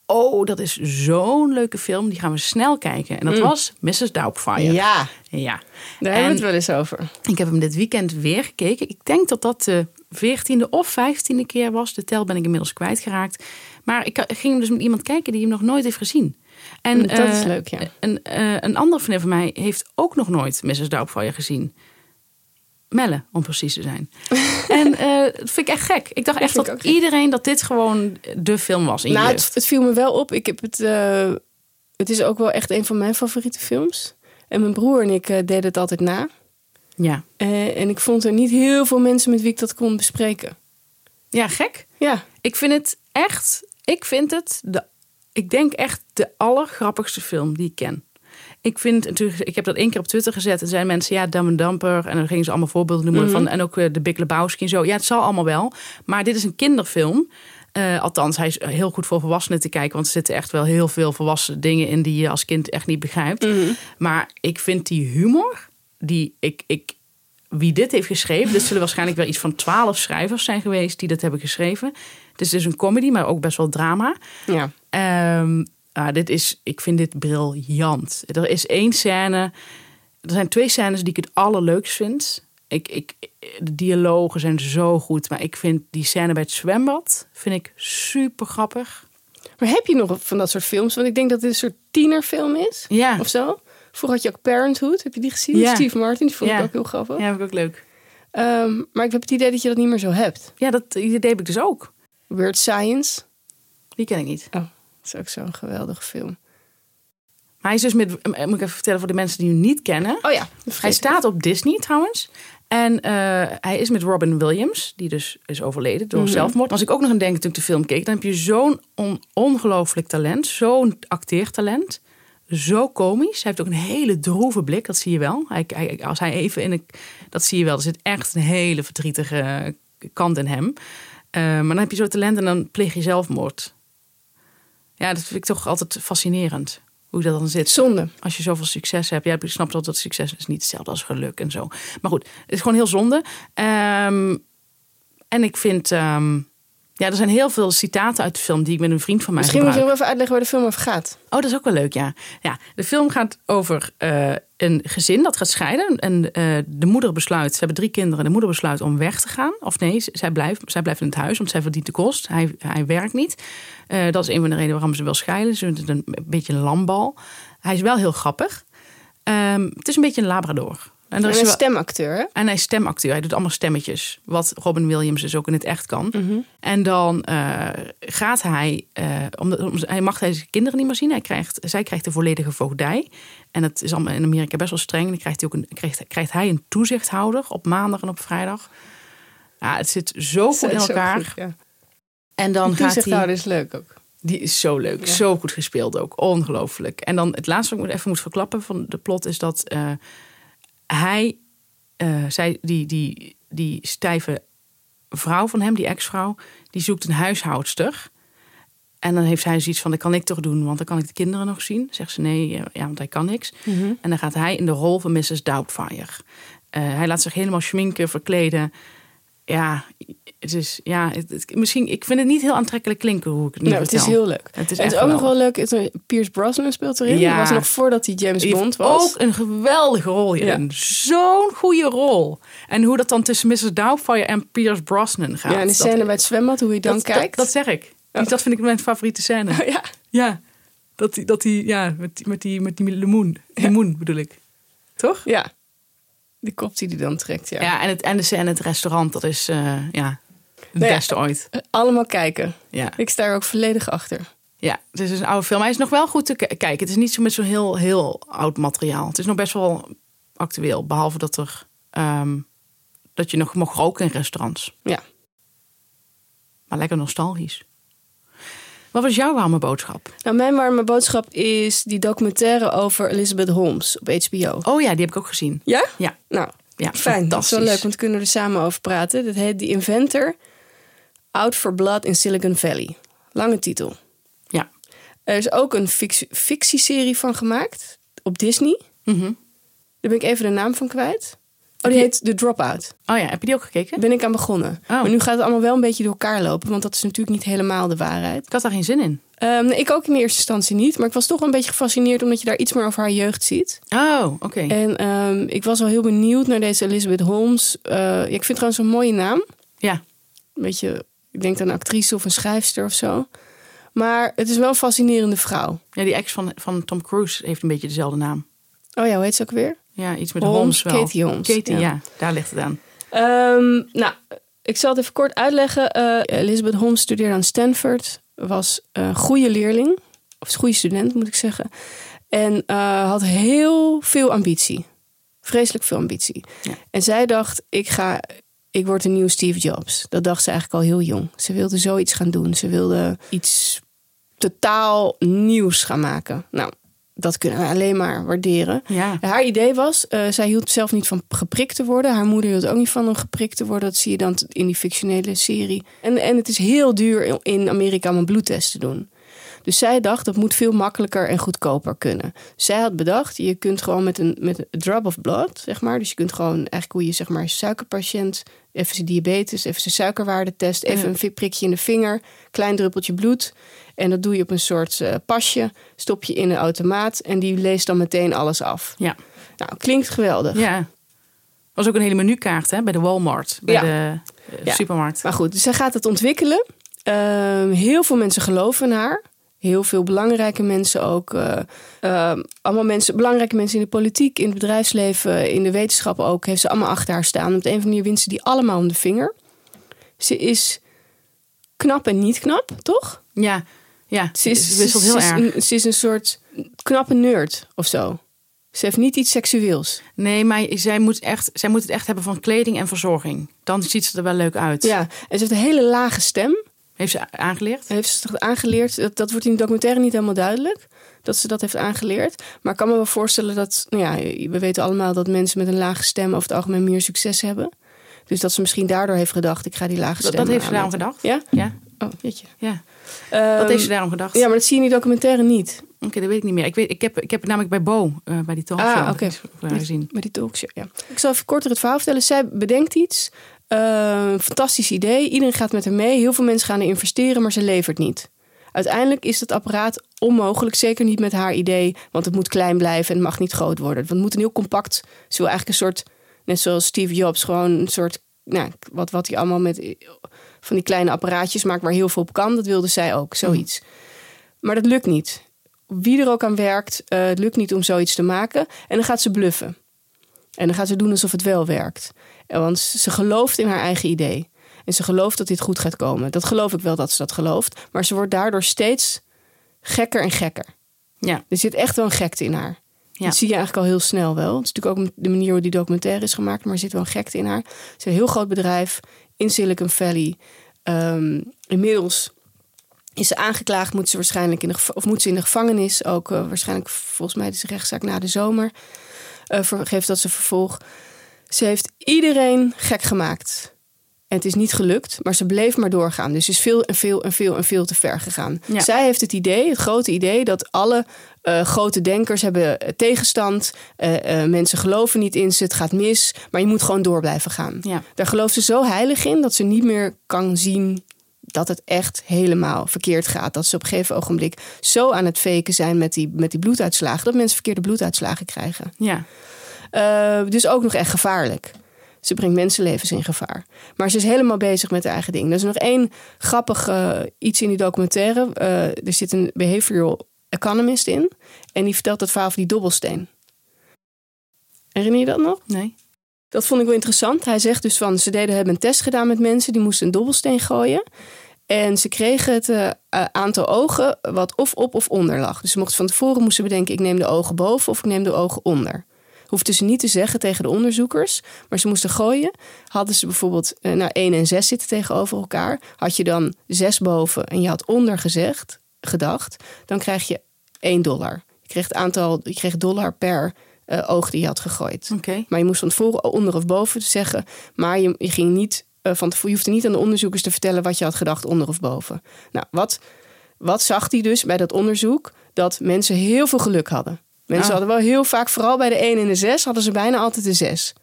Oh, dat is zo'n leuke film. Die gaan we snel kijken. En dat Mm. was Mrs. Doubtfire. Ja, ja. daar hebben we het wel eens over. Ik heb hem dit weekend weer gekeken. Ik denk dat dat de veertiende of vijftiende keer was. De tel ben ik inmiddels kwijtgeraakt. Maar ik ging hem dus met iemand kijken die hem nog nooit heeft gezien. En, Dat is eh, leuk, ja. Een, eh, een andere vriendin van mij heeft ook nog nooit Mrs. Doubtfire gezien. Melle, om precies te zijn. en eh, dat vind ik echt gek. Ik dacht echt dat gek. iedereen dat dit gewoon de film was in Nou, het, het viel me wel op. Ik heb het, het is ook wel echt een van mijn favoriete films. En mijn broer en ik deden het altijd na. Ja. En ik vond er niet heel veel mensen met wie ik dat kon bespreken. ja, gek. Ja, Ik vind het echt, ik vind het, de, ik denk echt de allergrappigste film die ik ken. Ik vind natuurlijk, ik heb dat één keer op Twitter gezet en zijn mensen, ja, Dumb and Dumper. En dan gingen ze allemaal voorbeelden noemen Mhm. van, en ook eh, de Big Lebowski en zo. Ja, het zal allemaal wel. Maar dit is een kinderfilm. Eh, althans, hij is heel goed voor volwassenen te kijken, want er zitten echt wel heel veel volwassen dingen in die je als kind echt niet begrijpt. Maar ik vind die humor, die ik, ik, wie dit heeft geschreven, dit zullen waarschijnlijk wel iets van twaalf schrijvers zijn geweest die dat hebben geschreven. Het is dus een comedy, maar ook best wel drama. ja. Ah, dit is, ik vind dit briljant. Er is één scène, er zijn twee scènes die ik het allerleukst vind. Ik, ik, de dialogen zijn zo goed, maar ik vind die scène bij het zwembad vind ik super grappig. Maar heb je nog van dat soort films? Want ik denk dat dit een soort tienerfilm is. Ja, Of zo. Vroeger had je ook Parenthood. Heb je die gezien? Ja. Steve Martin. Die vond ik ook heel grappig. ja, vind ik ook leuk. Ehm, maar ik heb het idee dat je dat niet meer zo hebt. Ja, dat idee heb ik dus ook. Weird Science. Die ken ik niet. Dat is ook zo'n geweldige film. Maar hij is dus met, eh, moet ik even vertellen voor de mensen die hem niet kennen. Oh ja. Hij staat op Disney trouwens. En eh, hij is met Robin Williams, die dus is overleden door Mhm. zelfmoord. Was ik ook nog aan denken toen ik de film keek. Dan heb je zo'n on- ongelooflijk talent, zo'n acteertalent. Zo komisch. Hij heeft ook een hele droeve blik, dat zie je wel. Hij, hij- als hij even in een. Dat zie je wel. Er zit echt een hele verdrietige kant in hem. Eh, maar dan heb je zo'n talent en dan pleeg je zelfmoord. Ja, dat vind ik toch altijd fascinerend. Hoe dat dan zit. Zonde. Als je zoveel succes hebt. Ja, ik snap dat dat succes is niet hetzelfde als geluk en zo. Maar goed, het is gewoon heel zonde. Ehm, en ik vind... ehm, ja, er zijn heel veel citaten uit de film die ik met een vriend van mij Misschien moet je gebruik. nog even uitleggen waar de film over gaat. Oh, dat is ook wel leuk, ja. ja de film gaat over eh, een gezin dat gaat scheiden. En eh, de moeder besluit, ze hebben drie kinderen. De moeder besluit om weg te gaan. Of nee, zij blijft, zij blijft in het huis, want zij verdient de kost. Hij, hij werkt niet. Eh, dat is een van de redenen waarom ze wil scheiden. Ze vindt het een, een beetje een lambal. Hij is wel heel grappig. Ehm, het is een beetje een labrador. En is een wel- stemacteur, hè? en hij is stemacteur. Hij doet allemaal stemmetjes. Wat Robin Williams dus ook in het echt kan. En dan eh, gaat hij... eh, omdat, om- hij mag deze kinderen niet meer zien. Hij krijgt, zij krijgt de volledige voogdij. En dat is allemaal in Amerika best wel streng. En dan krijgt hij, ook een, krijgt, krijgt hij een toezichthouder op maandag en op vrijdag. Ja, het zit zo goed in elkaar. goed, ja. En dan Die gaat hij... toezichthouder is leuk ook. Die is zo leuk. Ja. Zo goed gespeeld ook. Ongelooflijk. En dan het laatste wat ik even moet verklappen van de plot is dat eh, hij, eh, zij, die, die, die stijve vrouw van hem, die ex-vrouw, die zoekt een huishoudster. En dan heeft hij zoiets van, dat kan ik toch doen, want dan kan ik de kinderen nog zien. Zegt ze nee, ja, want hij kan niks. En dan gaat hij in de rol van Mrs. Doubtfire. Eh, hij laat zich helemaal schminken, verkleden. Ja, het is, ja het, het- misschien, ik vind het niet heel aantrekkelijk klinken hoe ik het nu Nou, het is vertel. heel leuk. Het is en het is ook nog wel leuk. het- Pierce Brosnan speelt erin. Ja. Dat was nog voordat hij James Die Bond was. ook een geweldige rol hierin. Zo'n goede rol. En hoe dat dan tussen Mrs. Doubtfire en Pierce Brosnan gaat. ja, en de dat- scène bij het zwembad, hoe je dan dat, kijkt. Dat, dat zeg ik. Die- Dat vind ik mijn favoriete scène. ja. Ja, dat die, dat die ja, met die, met die, met die limoen. Limoen bedoel ik. Toch? ja. Die kop die hij dan trekt, ja. Ja, en, het, en de scène het restaurant, dat is eh, ja, het Nou ja. beste ooit. Eh, Allemaal kijken. Ja. Ik sta er ook volledig achter. ja, het is een oude film. Hij is nog wel goed te kijken. Het is niet zo met zo'n heel, heel oud materiaal. Het is nog best wel actueel. Behalve dat, er, ehm, dat je nog mag roken in restaurants. Ja. Maar lekker nostalgisch. Wat was jouw warme boodschap? Nou, mijn warme boodschap is die documentaire over Elizabeth Holmes op HBO. Oh ja, die heb ik ook gezien. Ja? Ja, Nou, ja fijn. Dat is wel leuk, want we kunnen er samen over praten. Dat heet The Inventor Out for Blood in Silicon Valley. Lange titel. Ja. Er is ook een fictie- fictieserie van gemaakt op Disney. Mhm. Daar ben ik even de naam van kwijt. Oh, die heet The Dropout. Oh ja, heb je die ook gekeken? Ben ik aan begonnen. Oh. Maar nu gaat het allemaal wel een beetje door elkaar lopen, want dat is natuurlijk niet helemaal de waarheid. Ik had daar geen zin in. Ehm, nee, ik ook in eerste instantie niet, maar ik was toch wel een beetje gefascineerd omdat je daar iets meer over haar jeugd ziet. Oh, oké. En ehm, ik was al heel benieuwd naar deze Elizabeth Holmes. Eh, ja, ik vind het trouwens een mooie naam. Ja, Een beetje, ik denk aan een actrice of een schrijfster of zo. Maar het is wel een fascinerende vrouw. ja, die ex van, van Tom Cruise heeft een beetje dezelfde naam. Oh ja, hoe heet ze ook weer? Ja, iets met Holmes, Holmes, wel. Katie Holmes, Katie, ja. ja. daar ligt het aan. Ehm, nou, ik zal het even kort uitleggen. Eh, Elizabeth Holmes studeerde aan Stanford. Was een goede leerling. Of goede student, moet ik zeggen. En eh, had heel veel ambitie. Vreselijk veel ambitie. Ja. En zij dacht, ik ga... Ik word een nieuwe Steve Jobs. Dat dacht ze eigenlijk al heel jong. Ze wilde zoiets gaan doen. Ze wilde iets totaal nieuws gaan maken. Nou, dat kunnen we alleen maar waarderen. Ja. Haar idee was, eh, zij hield zelf niet van geprikt te worden. Haar moeder hield ook niet van om geprikt te worden. Dat zie je dan in die fictionele serie. En, en het is heel duur in Amerika om een bloedtest te doen. Dus zij dacht, dat moet veel makkelijker en goedkoper kunnen. Zij had bedacht, je kunt gewoon met een, met een drop of blood, zeg maar. Dus je kunt gewoon eigenlijk hoe je zeg maar suikerpatiënt, even zijn diabetes, even zijn suikerwaarde test, even een prikje in de vinger, klein druppeltje bloed. En dat doe je op een soort eh, pasje, stop je in een automaat en die leest dan meteen alles af. Ja. Nou, klinkt geweldig. ja. was ook een hele menukaart hè, bij de Walmart, bij Ja. de eh, Ja. supermarkt. Maar goed, dus zij gaat het ontwikkelen. Ehm, heel veel mensen geloven in haar. Heel veel belangrijke mensen ook. eh, ehm, allemaal mensen, belangrijke mensen in de politiek, in het bedrijfsleven, in de wetenschap ook. Heeft ze allemaal achter haar staan. Op de een of andere manier wint ze die allemaal om de vinger. Ze is knap en niet knap, toch? Ja, ja. Ze, is, ze wisselt heel ze is erg. Een, ze is een soort knappe nerd of zo. Ze heeft niet iets seksueels. Nee, maar zij moet, echt, zij moet het echt hebben van kleding en verzorging. Dan ziet ze er wel leuk uit. Ja, en ze heeft een hele lage stem. Heeft ze aangeleerd? Heeft ze dat aangeleerd? Dat, dat wordt in de documentaire niet helemaal duidelijk. Dat ze dat heeft aangeleerd. Maar ik kan me wel voorstellen dat... Nou ja, we weten allemaal dat mensen met een lage stem... over het algemeen meer succes hebben. Dus dat ze misschien daardoor heeft gedacht... ik ga die lage Dat, stem dat heeft ze daarom gedacht? Ja? Ja. Oh. Ja. Ehm, Wat heeft ze daarom gedacht? Ja, maar dat zie je in die documentaire niet. Oké, dat weet ik niet meer. Ik, weet, ik, heb, ik heb het namelijk bij Bo, eh, bij die talkshow, Ah, gezien. Met die talkshow, ja. Ik zal even korter het verhaal vertellen. Zij bedenkt iets. Eh, fantastisch idee. Iedereen gaat met haar mee. Heel veel mensen gaan er investeren, maar ze levert niet. Uiteindelijk is het apparaat onmogelijk. Zeker niet met haar idee. Want het moet klein blijven en mag niet groot worden. Het moet een heel compact... Ze wil eigenlijk een soort... Net zoals Steve Jobs. Gewoon een soort... Nou, wat, wat hij allemaal met... Van die kleine apparaatjes maakt waar heel veel op kan. Dat wilde zij ook. Zoiets. Maar dat lukt niet. Wie er ook aan werkt, eh, het lukt niet om zoiets te maken. En dan gaat ze bluffen. En dan gaat ze doen alsof het wel werkt. En Want ze gelooft in haar eigen idee. En ze gelooft dat dit goed gaat komen. Dat geloof ik wel dat ze dat gelooft. Maar ze wordt daardoor steeds gekker en gekker. Ja. Er zit echt wel een gekte in haar. Ja. Dat zie je eigenlijk al heel snel wel. Het is natuurlijk ook de manier hoe die documentaire is gemaakt. Maar er zit wel een gekte in haar. Ze is een heel groot bedrijf in Silicon Valley. Ehm, inmiddels is ze aangeklaagd, moet ze waarschijnlijk in de, of moet ze in de gevangenis. Ook eh, waarschijnlijk, volgens mij, is de rechtszaak na de zomer. eh, ver- geeft dat ze vervolg. Ze heeft iedereen gek gemaakt. En het is niet gelukt, maar ze bleef maar doorgaan. Dus ze is veel en veel en veel en veel te ver gegaan. Ja. Zij heeft het idee, het grote idee, dat alle eh, grote denkers hebben eh, tegenstand. Eh, mensen geloven niet in ze, het gaat mis. Maar je moet gewoon door blijven gaan. Ja. Daar gelooft ze zo heilig in dat ze niet meer kan zien dat het echt helemaal verkeerd gaat. Dat ze op een gegeven ogenblik zo aan het faken zijn met die, met die bloeduitslagen... dat mensen verkeerde bloeduitslagen krijgen. Ja. Eh, dus ook nog echt gevaarlijk. Ze brengt mensenlevens in gevaar. Maar ze is helemaal bezig met haar eigen ding. Er is nog één grappig iets in die documentaire. Eh, er zit een behavioral economist in. En die vertelt het verhaal van die dobbelsteen. Herinner je dat nog? Nee. Dat vond ik wel interessant. Hij zegt dus van, ze deden, hebben een test gedaan met mensen. Die moesten een dobbelsteen gooien. En ze kregen het eh, aantal ogen wat of op of onder lag. Dus ze mochten van tevoren moesten bedenken... ik neem de ogen boven of ik neem de ogen onder. Hoefden ze niet te zeggen tegen de onderzoekers. Maar ze moesten gooien. Hadden ze bijvoorbeeld eh, nou, 1 en 6 zitten tegenover elkaar. Had je dan 6 boven en je had onder gezegd, gedacht... dan krijg je 1 dollar. Je kreeg het aantal, je kreeg dollar per eh, oog die je had gegooid. Oké. Maar je moest van tevoren onder of boven zeggen. Maar je, je ging niet eh, van tevoren, je hoefde niet aan de onderzoekers te vertellen wat je had gedacht onder of boven. Nou, wat, wat zag hij dus bij dat onderzoek? Dat mensen heel veel geluk hadden. Mensen Ah. hadden wel heel vaak, vooral bij de 1 en de 6, hadden ze bijna altijd de 6.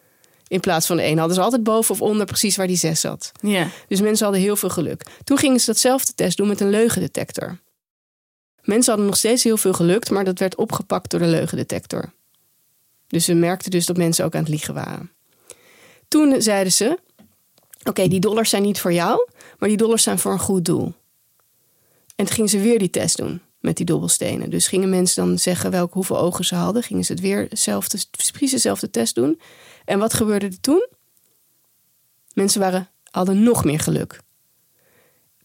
In plaats van de 1 hadden ze altijd boven of onder precies waar die 6 zat. Ja. Dus mensen hadden heel veel geluk. Toen gingen ze datzelfde test doen met een leugendetector. Mensen hadden nog steeds heel veel geluk, maar dat werd opgepakt door de leugendetector. Dus ze merkten dus dat mensen ook aan het liegen waren. Toen zeiden ze: Oké, die dollars zijn niet voor jou, maar die dollars zijn voor een goed doel. En toen gingen ze weer die test doen met die dobbelstenen. Dus gingen mensen dan zeggen welke, hoeveel ogen ze hadden. Gingen ze het weer dezelfde, precies dezelfde test doen. En wat gebeurde er toen? Mensen waren, hadden nog meer geluk.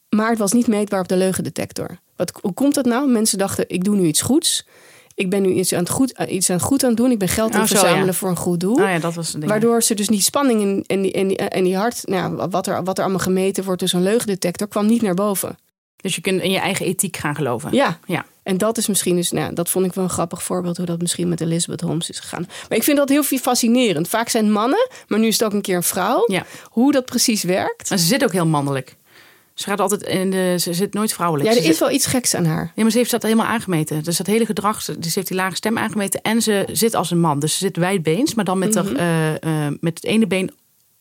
Maar het was niet meetbaar op de leugendetector. Wat, hoe komt dat nou? Mensen dachten, ik doe nu iets goeds. Ik ben nu iets aan het goed, iets aan het, goed aan het doen. Ik ben geld aan Oh, het verzamelen ja. voor een goed doel. Nou ja, dat was. Waardoor ze dus die spanning en, en, die, en, die, en die hart, nou, wat, er, wat er allemaal gemeten wordt door zo'n leugendetector, kwam niet naar boven. Dus je kunt in je eigen ethiek gaan geloven. Ja. Ja. En dat is misschien dus, nou, dat vond ik wel een grappig voorbeeld hoe dat misschien met Elizabeth Holmes is gegaan. Maar ik vind dat heel fascinerend. Vaak zijn het mannen, maar nu is het ook een keer een vrouw. Ja. Hoe dat precies werkt. En ze zit ook heel mannelijk. Ze gaat altijd in de, ze zit nooit vrouwelijk. Ja, er zit- is wel iets geks aan haar. Ja, maar ze heeft dat helemaal aangemeten. Dus dat hele gedrag, ze- dus heeft die lage stem aangemeten. En ze zit als een man. Dus ze zit wijdbeens, maar dan met, eh, met het ene been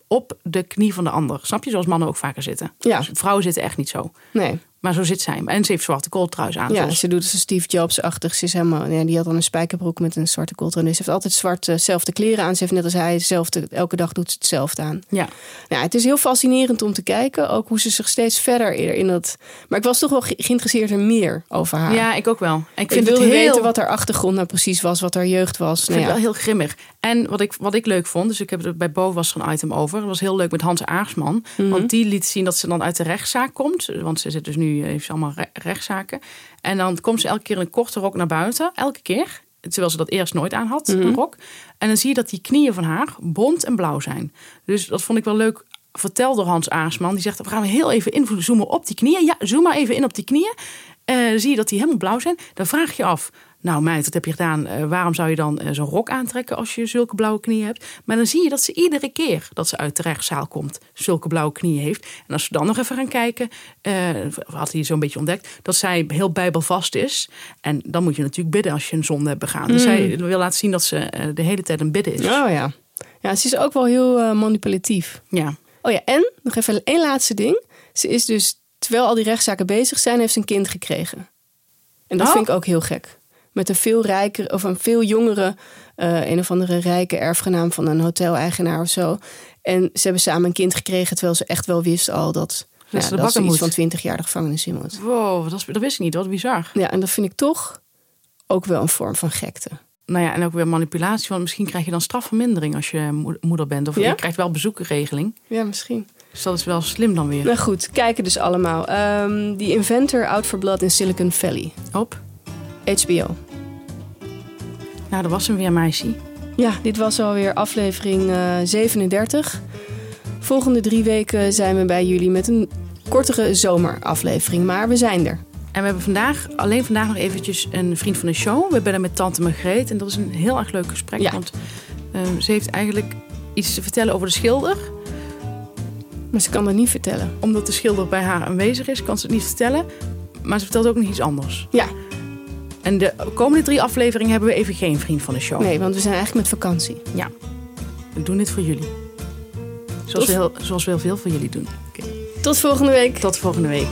op de knie van de ander. Snap je? Zoals mannen ook vaker zitten. Ja. Dus vrouwen zitten echt niet zo. Nee. Maar zo zit zij. En ze heeft zwarte kooltruis aan. Ja, zoals- ze doet ze Steve Jobs-achtig. Ze is helemaal, ja, die had dan een spijkerbroek met een zwarte kooltrui. Dus ze heeft altijd zwarte, zelfde kleren aan. Ze heeft net als hij dezelfde, elke dag doet ze hetzelfde aan. ja. Nou, het is heel fascinerend om te kijken. Ook hoe ze zich steeds verder in in dat... Maar ik was toch wel ge- geïnteresseerd in meer over haar. ja, ik ook wel. En ik ik vind wilde heel... weten wat haar achtergrond nou precies was. Wat haar jeugd was. Ik Nou vind ja. het wel heel grimmig. En wat ik, wat ik leuk vond, dus ik heb het bij Bo was er een item over. Dat was heel leuk met Hans Aarsman. Mhm. Want die liet zien dat ze dan uit de rechtszaak komt. Want ze zit dus nu, heeft ze allemaal re- rechtszaken. En dan komt ze elke keer in een korte rok naar buiten. Elke keer. Terwijl ze dat eerst nooit aan had, Mhm. een rok. En dan zie je dat die knieën van haar bont en blauw zijn. Dus dat vond ik wel leuk verteld door Hans Aarsman. Die zegt, we gaan heel even inzoomen op die knieën. Ja, zoom maar even in op die knieën. Eh, zie je dat die helemaal blauw zijn. Dan vraag je af, Nou meid, wat heb je gedaan? Eh, waarom zou je dan eh, zo'n rok aantrekken als je zulke blauwe knieën hebt? Maar dan zie je dat ze iedere keer dat ze uit de rechtszaal komt, zulke blauwe knieën heeft. En als we dan nog even gaan kijken, eh, had hij zo'n beetje ontdekt, dat zij heel bijbelvast is. En dan moet je natuurlijk bidden als je een zonde hebt begaan. Dus zij wil laten zien dat ze de hele tijd een bidden is. Oh ja. Ja, ze is ook wel heel manipulatief. Ja. Oh ja, en nog even één laatste ding. Ze is dus, terwijl al die rechtszaken bezig zijn, heeft ze een kind gekregen. En dat Oh. vind ik ook heel gek. Met een veel rijker of een veel jongere, eh, een of andere rijke erfgenaam van een hoteleigenaar of zo. En ze hebben samen een kind gekregen, terwijl ze echt wel wist al dat, ja, dat bakken ze iets moet. van 20 jaar de gevangenis in moet. Wow, dat, is- dat wist ik niet. Wat bizar. Ja, en dat vind ik toch ook wel een vorm van gekte. Nou ja, en ook weer manipulatie. Want misschien krijg je dan strafvermindering als je mo- moeder bent. Of Ja? je krijgt wel bezoekenregeling. Ja, misschien. Dus dat is wel slim dan weer. Nou goed, kijken dus allemaal. Ehm The Inventor Out for Blood in Silicon Valley. Op. HBO. Nou, dat was hem weer, meisje. Ja, dit was alweer aflevering eh, 37. Volgende drie weken zijn we bij jullie met een kortere zomeraflevering. Maar we zijn er. En we hebben vandaag, alleen vandaag nog eventjes een vriend van de show. We bellen met tante Margreet. En dat is een heel erg leuk gesprek. Ja. Want eh, ze heeft eigenlijk iets te vertellen over de schilder. Maar ze kan dat niet vertellen. Omdat de schilder bij haar aanwezig is, kan ze het niet vertellen. Maar ze vertelt ook nog iets anders. Ja, En de komende drie afleveringen hebben we even geen vriend van de show. nee, want we zijn eigenlijk met vakantie. Ja, we doen dit voor jullie. Zoals, Tot- we heel, zoals we heel veel voor jullie doen. Tot volgende week. Tot volgende week.